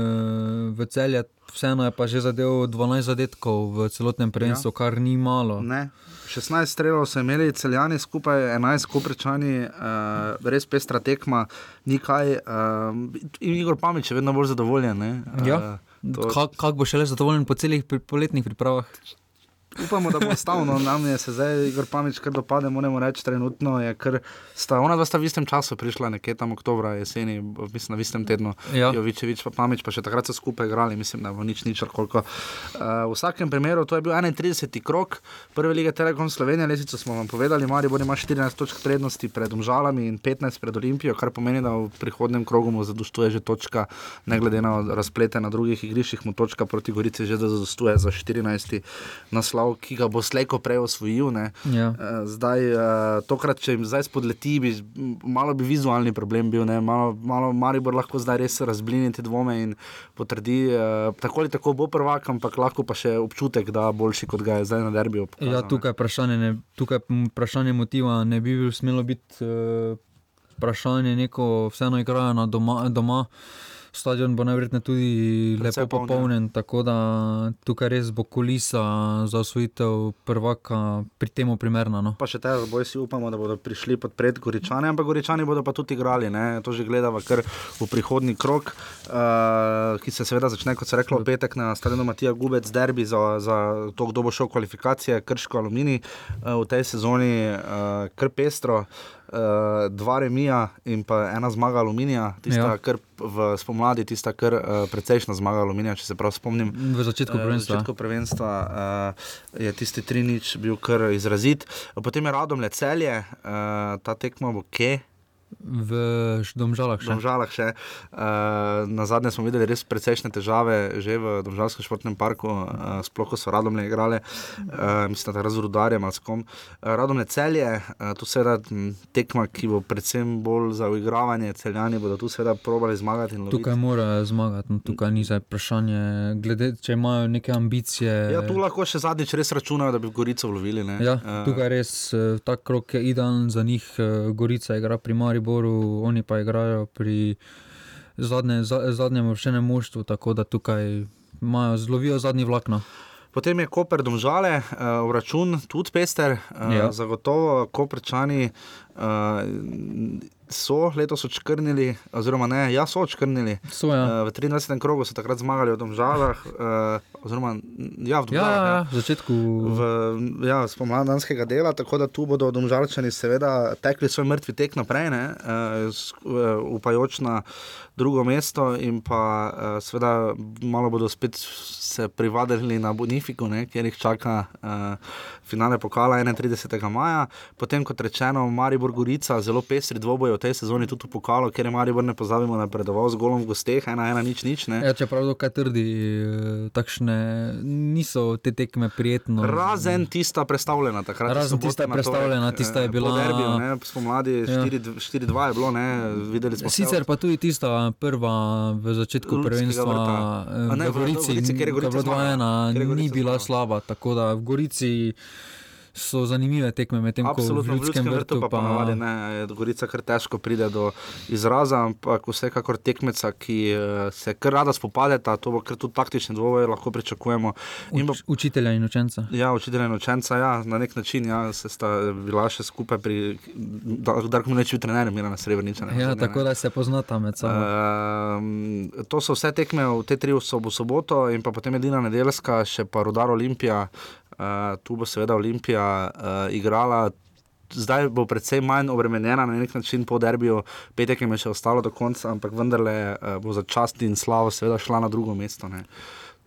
v celje, vseeno je pa že zadev 12 zadetkov v celotnem prvenstvu, ja. kar ni malo. Ne. 16 strelov so imeli celjani, skupaj 11 koprečani, uh, res pestra tekma, nikaj. Uh, in Igor Pamič je vedno bolj zadovoljen. Uh, ja. To... Kako bo še le zadovoljen po celih poletnih pripravah? Upamo, da bo stavno, nam je se zdaj, Igor Pamič, kar dopade, moramo reči, trenutno je, ker sta ona dva sta v istem času prišla, nekje tam oktobra, jeseni, mislim, v istem tednu, ja. Jovičevič pa Pamič, pa še takrat so skupaj igrali, mislim, da bo nič nič, koliko. Uh, v vsakem primeru, to je bil 31. krok prve lige Telekom Slovenije, lesico smo vam povedali, Mari bo ima 14 točk prednosti pred Omžalami in 15 pred Olimpijo, kar pomeni, da v prihodnem krogu mu zadostuje že točka, ne glede na razplete na drugih igriščih, mu točka proti Gorici že zadostuje za 14. naslov naslov, ki ga bo slejko prej osvojil. Ja. Uh, zdaj, uh, tokrat, če jim zdaj spodleti, bi malo bi vizualni problem bil, ne? malo, malo Maribor lahko zdaj res razblini te dvome in potrdi, uh, tako ali tako bo prvak, ampak lahko pa še občutek, da je boljši kot ga je zdaj na derbiju. Ja, tukaj vprašanje, ne, tukaj vprašanje motiva ne bi smelo biti. Uh, Vprašanje je, kako vseeno igrajo doma. doma stadion bo najverjetneje tudi lepo popolnjen, tako da tukaj res bo kulisa za osvojitev prvaka pri tem primerna. No. Pa še te boje si upamo, da bodo prišli podpred Goričani, ampak Goričani bodo pa tudi igrali, ne? to že gledamo kar v prihodni krok, uh, ki se seveda začne, kot se reklo, v petek na stadionu Matija Gubec, derbi za, za to, kdo bo šel kvalifikacije, krško alumini uh, v tej sezoni, uh, kar pestro uh, dva remija in pa ena zmaga aluminija, tista, ja. kar v spomladi, tista, kar uh, precejšna zmaga aluminija, če se prav spomnim. V začetku prvenstva. Uh, v začetku prvenstva uh, je tisti tri nič bil kar izrazit. Potem je radom le celje, uh, ta tekmo bo kje. V Domžalah še. Domžalah še. Uh, na zadnje smo videli res precejšnje težave, že v Domžalskem športnem parku, uh, sploh ko so radomlje igrali, uh, mislim, da z rudarjem ali s kom. Uh, radomlje celje, uh, tu seveda tekma, ki bo predvsem bolj za uigravanje, celjani bodo tu seveda probali zmagati. Tukaj mora zmagati, no, tukaj ni za vprašanje, glede, če imajo neke ambicije. Ja, tu lahko še zadnjič res računajo, da bi Gorico lovili. Ja, tukaj res uh, ta krok je idealen za njih, uh, Gorica igra primari. Mariboru, oni pa igrajo pri zadnje, zadnjem vršenem moštvu, tako da tukaj imajo zelo zadnji vlakno. Potem je Koper domžale, uh, račun tudi pester, uh, ja. zagotovo Koperčani Uh, so letos odškrnili, oziroma ne, ja, so odškrnili. So, ja. uh, v 23. krogu so takrat zmagali v Domžalah, uh, oziroma ja, v Ja, Domžalah. ja, ja, v začetku. V ja, spomladanskega dela, tako da tu bodo domžalčani seveda tekli svoj mrtvi tek naprej, ne, uh, uh, upajoč na drugo mesto in pa uh, seveda malo bodo spet se privadili na Bonifiku, ne, kjer jih čaka uh, finale pokala 31. maja. Potem, kot rečeno, Maribor Gorica, zelo pestri dvoboj v tej sezoni tudi v pokalu, ker je Maribor, ne pozabimo, napredoval z golom v gosteh, ena, ena, nič, nič. Ne. Ja, čeprav dokaj trdi, eh, takšne niso te tekme prijetno. Razen tista predstavljena takrat. Razen tista predstavljena, tista je bila- Po derbiju, ne, spomladi Ja. 4-2 je bilo, ne, videli smo Sicer pa tudi tista prva v začetku Ljudskega prvenstva vrta. eh, v Gorici, Gorici, Gorica bilo 2-1, zmagala. Kjer je ni bila slaba. Tako da v Gorici so zanimive tekme, medtem ko v Absolutno, v Ljudskem ljudskem vrtu vrtu pa ponavadi ne, je Gorica kar težko pride do izraza, ampak vsekakor tekmeca, ki eh, se kar rada spopadeta, to bo kar tudi taktične dvoboje lahko pričakujemo. In Uč, učitelja in učenca. Ja, učitelj in učenca, ja, na nek način ja, se sta bila še skupaj pri, da, da kako reči, trenerju Milana Srebrniča. Ja, tako da se poznata med sabo. Um, to so vse tekme v te tri v sobo, soboto in pa potem edina nedeljska, še pa Rudar Olimpija. Uh, tu bo seveda Olimpija uh, igrala. Zdaj bo predvsem manj obremenjena na nek način po derbiju, petek je še ostalo do konca, ampak vendarle uh, bo za čast in slavo seveda šla na drugo mesto. Ne.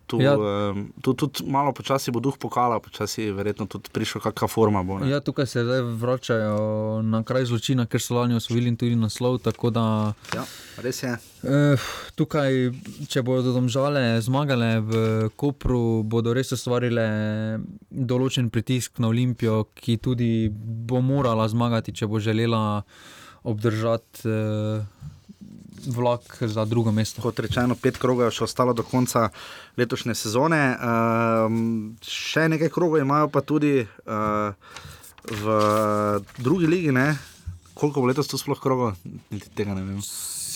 Tu, ja. Um, tu tudi malo počasi bo duh pokala, počasi verjetno tudi prišla kakšna forma. Bo, ne. Ja, tukaj se zdaj vračajo na kraj zločina, ker so lani osvojili tudi naslov. Da ja, res je. eh, tukaj, če bodo domžale zmagale v Kopru, bodo res ustvarile določen pritisk na Olimpijo, ki tudi bo morala zmagati, če bo želela obdržati eh, vlak za drugo mesto. Kot rečeno, pet krogov je še ostalo do konca letošnje sezone. Um, še nekaj krogov imajo pa tudi uh, v drugi ligi. Ne? Koliko bo letos tu sploh krogov? Tega ne vem.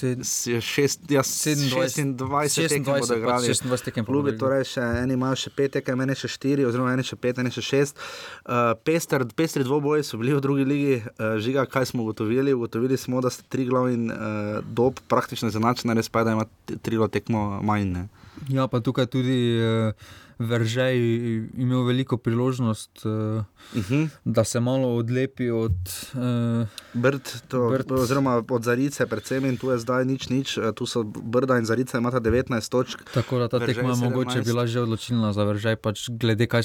Sed, Šest, ja, 26, 26 tekem bodo igrali. 26 tekem igrali. torej še eni imajo še pet tekem, eni še štiri, oziroma eni še pet, eni še šest. Uh, pester, pestri dvoboji so bili v drugi ligi, uh, žiga, kaj smo ugotovili? Ugotovili smo, da sta tri glav in uh, dob praktično izenačena, res pa je, da ima tri glav tekmo manj. Ne? Ja, pa tukaj tudi uh, Veržej imel veliko priložnost, uh, Uh -huh. da se malo odlepi od. Uh, Brd, to, Brd. Oziroma od Zarice, predvsem in tu je zdaj nič, nič. eh, Tu so Brda in Zarica, imata 19 točk. tako da ta Veržej tekma je 17. mogoče bila že odločilna za Veržej, pač glede, kaj,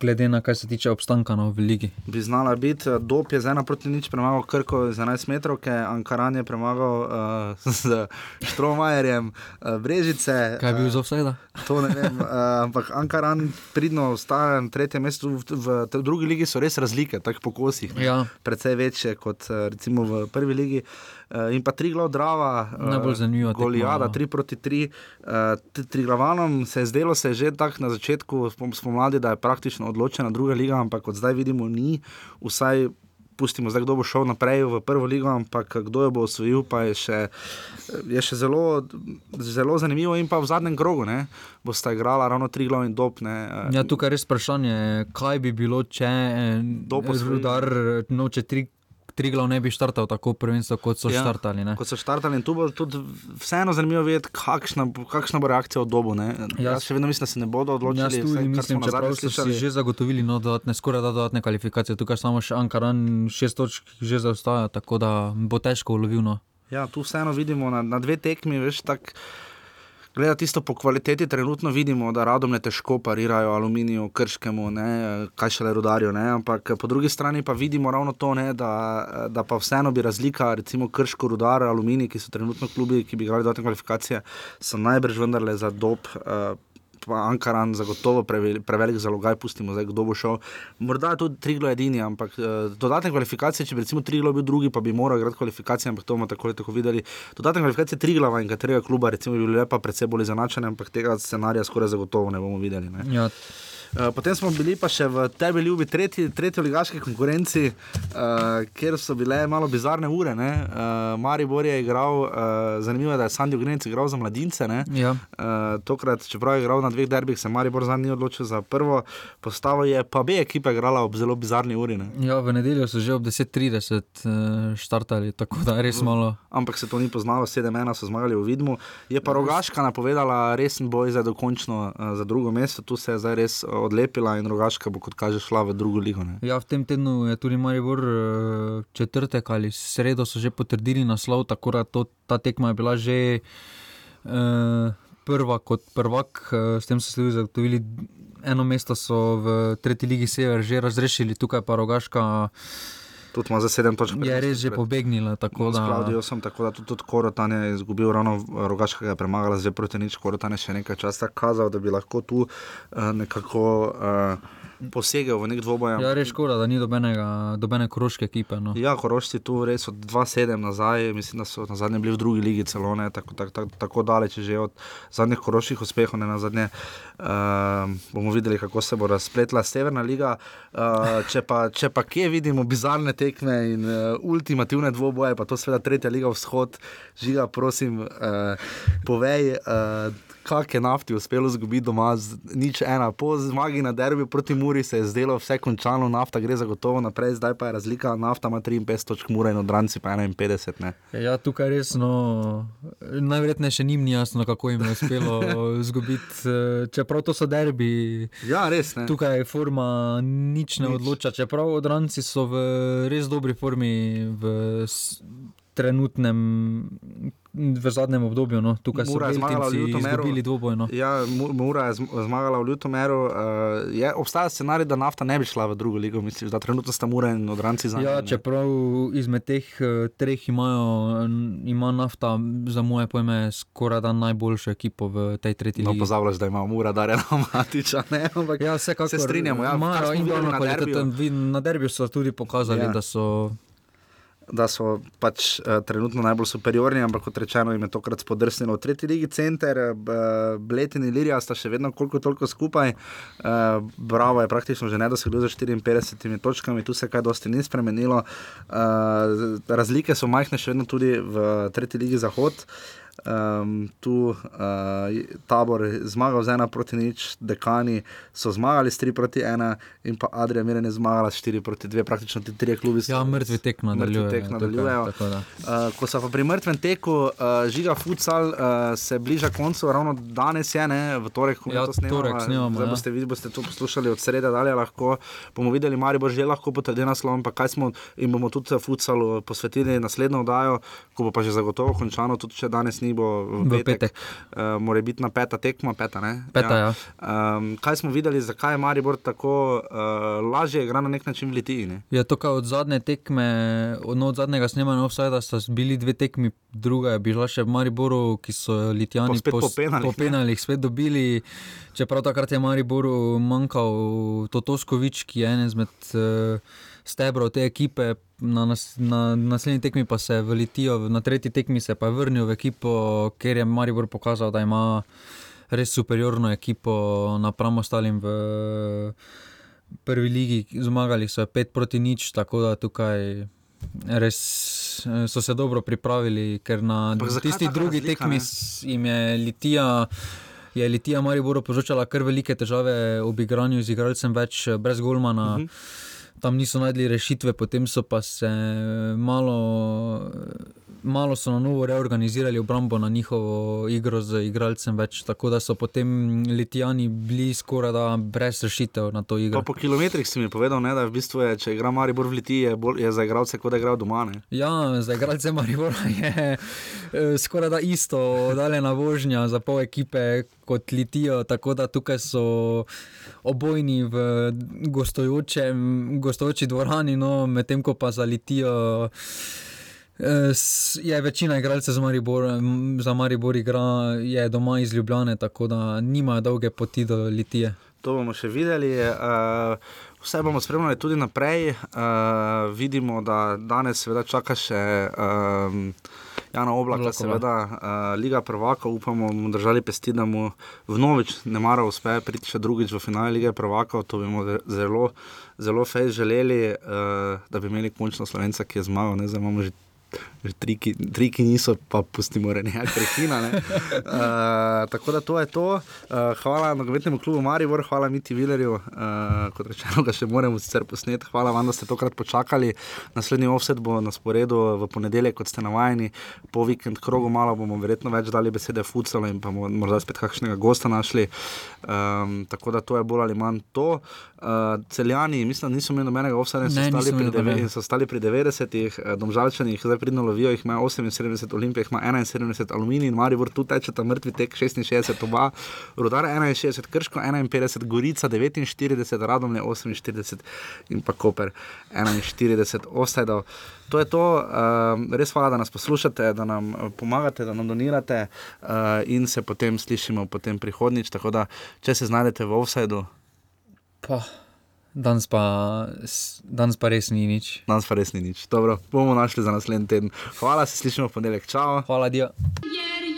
glede na kaj se tiče obstanka no, v ligi. Bi znala biti, eh, Dob je z ena proti nič premagal Krko z 11 metrov, Ankaran je premagal uh, z Štromajerjem, uh, Brežice. Kaj je bil za vse? To ne vem, uh, ampak Ankaran pridno ostaja na tretjem mestu, v, v, v drugi ligi so res razlike, tako po kosih. Ja. Precej večje kot recimo v prvi ligi. Uh, in pa tri glav Drava, Najbolj zanimiva tekma, Golijada, no. 3 proti 3. Uh, tri glavanom se je zdelo, se je že tako na začetku spom- spomladi, da je praktično odločena druga liga, ampak kot zdaj vidimo, ni. Vsaj pustimo zdaj, kdo bo šel naprej v prvo ligo, ampak kdo jo bo osvojil, pa je še, je še zelo, zelo zanimivo. In pa v zadnjem krogu ne, bosta igrala ravno tri glav in dob. Ne, eh, Ja, tukaj je res vprašanje, kaj bi bilo, če posvoji. Rudar noče tri. Tri glav ne bi štartal tako prvenstvo, kot so ja, štartali. Ne? Kot so štartali, in tu bo tudi vseeno zanimivo videti, kakšna, kakšna bo reakcija od dobu. Ne? Jaz- Jaz še vedno mislim, da se ne bodo odločili. Jaz tudi vsaj, mislim, čeprav so si že zagotovili no, dodatne, skoraj da dodatne kvalifikacije. Tukaj samo še Ankaran šest točk že zaostaja, tako da bo težko ulovil. No. Ja, tu vseeno vidimo na, na dve tekmi, veš, tako. Gleda tisto po kvaliteti, trenutno vidimo, da radom ne težko parirajo aluminiju, krškemu, ne, kaj šele rudarju. Ne, ampak po drugi strani pa vidimo ravno to, ne, da, da pa vseeno bi razlika, recimo krško, rudar, aluminij, ki so trenutno klubi, ki bi igrali dodatne kvalifikacije, so najbrž vendarle za dob. Uh, Ankaran, zagotovo prevelik, prevelik zalogaj, pustimo zdaj, kdo bo šel. Morda tudi Triglo edini, ampak uh, dodatne kvalifikacije, če bi recimo Triglo bil drugi, pa bi moral igrati kvalifikacije, ampak to bomo tako ali tako videli. Dodatne kvalifikacije Triglava in katerega kluba, recimo, bi bile pa predvsej bolj zanačene, ampak tega scenarija skoraj zagotovo ne bomo videli. Ne. Ja, Uh, potem smo bili pa še v tebi ljubi tretji, tretji ligaški konkurenci, uh, kjer so bile malo bizarne ure. Uh, Maribor je igral, uh, zanimivo je, da je Sandy Ugrinec igral za mladince. Ja. Uh, tokrat, čeprav je igral na dveh derbih, se Maribor za njih odločil za prvo postavo, je pa B ekipa igrala ob zelo bizarni uri. Ne? Ja, v nedeljo so že ob 10:30 uh, štartali, tako da res malo. Ampak se to ni poznalo, 7-1 so zmagali v Vidmu. Je pa Rogaška napovedala resen boj za dokončno, uh, za drugo mesto, tu se je zdaj res odlepila in Rogaška bo, kot kaže, šla v drugo ligo. Ja, v tem tednu je tudi Maribor uh, četrtek ali sredo so že potrdili naslov, tako da to, ta tekma je bila že. Uh, Prva kot prvak, s tem so se tudi zagotovili eno mesto, so v tretji ligi Sever že razrešili, tukaj pa Rogaška. Tudi ima za sedem točk. Je res že pobegnila. Tako da Skladijo sem, tako da tudi, tudi Korotan je izgubil, ravno Rogaška je premagala, zdaj proti nič. Korotan je še nekaj časa kazal, da bi lahko tu uh, nekako. Uh, posegel v nek dvoboj. Ja, res škoda, da ni dobenega, dobene koroške ekipe. No. Ja, korošci tu res od 2-7 nazaj, mislim, da so na zadnje bili v drugi ligi celo ne, tako, tako, tako, tako daleč že od zadnjih koroških uspehov. Ne, zadnje, uh, bomo videli, kako se bo razpletla Severna liga. Uh, če, pa, če pa kje vidimo bizarne tekme in uh, ultimativne dvoboje, pa to seveda tretja liga vzhod, žiga, prosim, uh, povej. Uh, kak je nafti uspelo zgubiti doma, nič ena. Po zmagi na derbi proti Muri se je zdelo vse končano, nafta gre zagotovo naprej, zdaj pa je razlika, nafta ima 53 točk, Mura in odranci pa 51. Ne. Ja, tukaj res, no, najverjetneje še njim ni jasno, kako jim je uspelo zgubiti, eh, čeprav to so derbi. Ja, res. Ne. Tukaj je forma, nič ne nič. odloča, čeprav odranci so v res dobri formi. V, trenutnem, v zadnjem obdobju. No. Tukaj so bili izgubili dvoboj. No. Ja, Mura je zmagala v Ljutomeru. Uh, obstaja scenarij, da nafta ne bi šla v drugo ligo, mislim, da trenutno sta Mura in odranci za nami. Ja, čeprav izmed teh uh, treh imajo, ima nafta za moje pojme skoraj da najboljšo ekipo v tej tretji no, ligi. No, pozabljaš, da ima Mura Darjana Matiča. Ne? Ampak ja, vsekakor. Se strinjamo, ja. Imajo in dobro na derbiju. Na derbiju so tudi pokazali, ja. da so da so pač uh, trenutno najbolj superiorni, ampak kot rečeno, jim je tokrat spodrsnilo v tretji ligi center, uh, Bletin in Lirija sta še vedno koliko toliko skupaj. Uh, Bravo je praktično že ne dosegljivo za 54 točkami, tu se kaj dosti ni spremenilo. Uh, razlike so majhne še vedno tudi v tretji ligi Zahod. Uh, um, tu uh, tabor zmagal z ena proti nič, dekani so zmagali s tri proti ena, in pa Adrija Mirren je zmagala s štiri proti dve, praktično ti tri klubi. Ja, mrtvi tek nadaljujejo. Tek nadaljujejo. Uh, ko so pa pri mrtvem teku, uh, žiga futsal, uh, se bliža koncu, ravno danes je, ne, v torek, ko ja, to snemamo. Torek snemamo Zdaj ja. boste, vid, boste to poslušali od sreda dalje, lahko bomo videli, Mari bo že lahko potrdi naslov, pa kaj smo in bomo tudi futsalu posvetili naslednjo oddajo, ko bo pa že zagotovo končano, tudi če danes ni bo v, v petek. Uh, Mora biti na peta tekma, peta. peta ja. Ja. Um, kaj smo videli, zakaj je Maribor tako uh, lažje igra na nek način v Litiji? Ne? Ja, to, od zadnje tekme, no, od zadnjega snemanja offsajda, sta bili dve tekmi, druga je bila še v Mariboru, ki so Litijani po popenalih, popenalih spet dobili. Čeprav takrat je Mariboru manjkal Totoskovič, ki je en izmed. Uh, stebrov te ekipe, na, nas, na naslednji tekmi pa se v Litijo, na tretji tekmi se pa je vrnil v ekipo, ker je Maribor pokazal, da ima res superiorno ekipo napram ostalim v prvi ligi. Zmagali so 5 proti nič, tako da tukaj. Res so se dobro pripravili, ker na tisti drugi razlika, tekmi jim je Litija, je Litija Mariboru povzročala kar velike težave ob igranju z igralcem več brez Golmana. Uh -huh tam niso najdli rešitve, potem so pa se malo, malo so na novo reorganizirali obrambo na njihovo igro z igralcem več, tako da so potem Litijani bili skoraj da brez rešitev na to igro. Pa po kilometrih si mi povedal, ne, da v bistvu je, če igra Maribor v Litiji, je, bolj, je za igralce, kot da igra doma. Ne? Ja, za igralce Maribora je eh, skoraj da isto, daljena vožnja za pol ekipe kot Litijo, tako da tukaj so obojni v gostujoči dvorani, no, medtem ko pa za Litijo. Eh, je večina igralcev za Maribor, za Maribor igra, je doma iz Ljubljane, tako da nimajo dolge poti do Litije. To bomo še videli. Uh, vse bomo spremljali tudi naprej. Uh, vidimo, da danes seveda čaka še. Uh, Jana Oblaka, seveda, uh, Liga prvaka, upamo, da bomo držali pesti, da mu vnovič ne mara uspe priti še drugič v finale Lige prvaka, to bi mu zelo, zelo fej želeli, uh, da bi imeli končno slovenca, ki je zmagal, ne zdaj imamo že že tri, ki, tri, ki niso, pa pustimo nekaj prekina. Ne? Uh, tako da to je to. Uh, hvala nogometnemu klubu Marivor, hvala Miti Vilerju, uh, kot rečeno, ga še moramo sicer posneti. Hvala vam, da ste tokrat počakali. Naslednji offset bo na sporedu v ponedeljek, kot ste navajeni, po vikend krogu malo bomo verjetno več dali besede futsalo in pa morda spet kakšnega gosta našli. Um, tako da to je bolj ali manj to. Uh, celjani, mislim, niso imeli nobenega offseta in so stali pri 90-ih, domžalčani jih zdaj pridno lovijo, jih ima 78, Olimpija ima 71, Aluminij in Maribor tu teče ta mrtvi tek 66, oba, Rudar 61, Krško 51, Gorica 49, Radomlje 48 in pa Koper 41, Ostajdov. To je to, uh, res hvala, da nas poslušate, da nam eh, pomagate, da nam donirate uh, in se potem slišimo potem prihodnič. Tako da, če se znajdete v offsajdu. Pa. Danes pa, danes pa res ni nič. Danes pa res ni nič. Dobro, bomo našli za naslednji teden. Hvala, se slišimo v ponedeljek. Čau. Hvala, Dio. Yeah.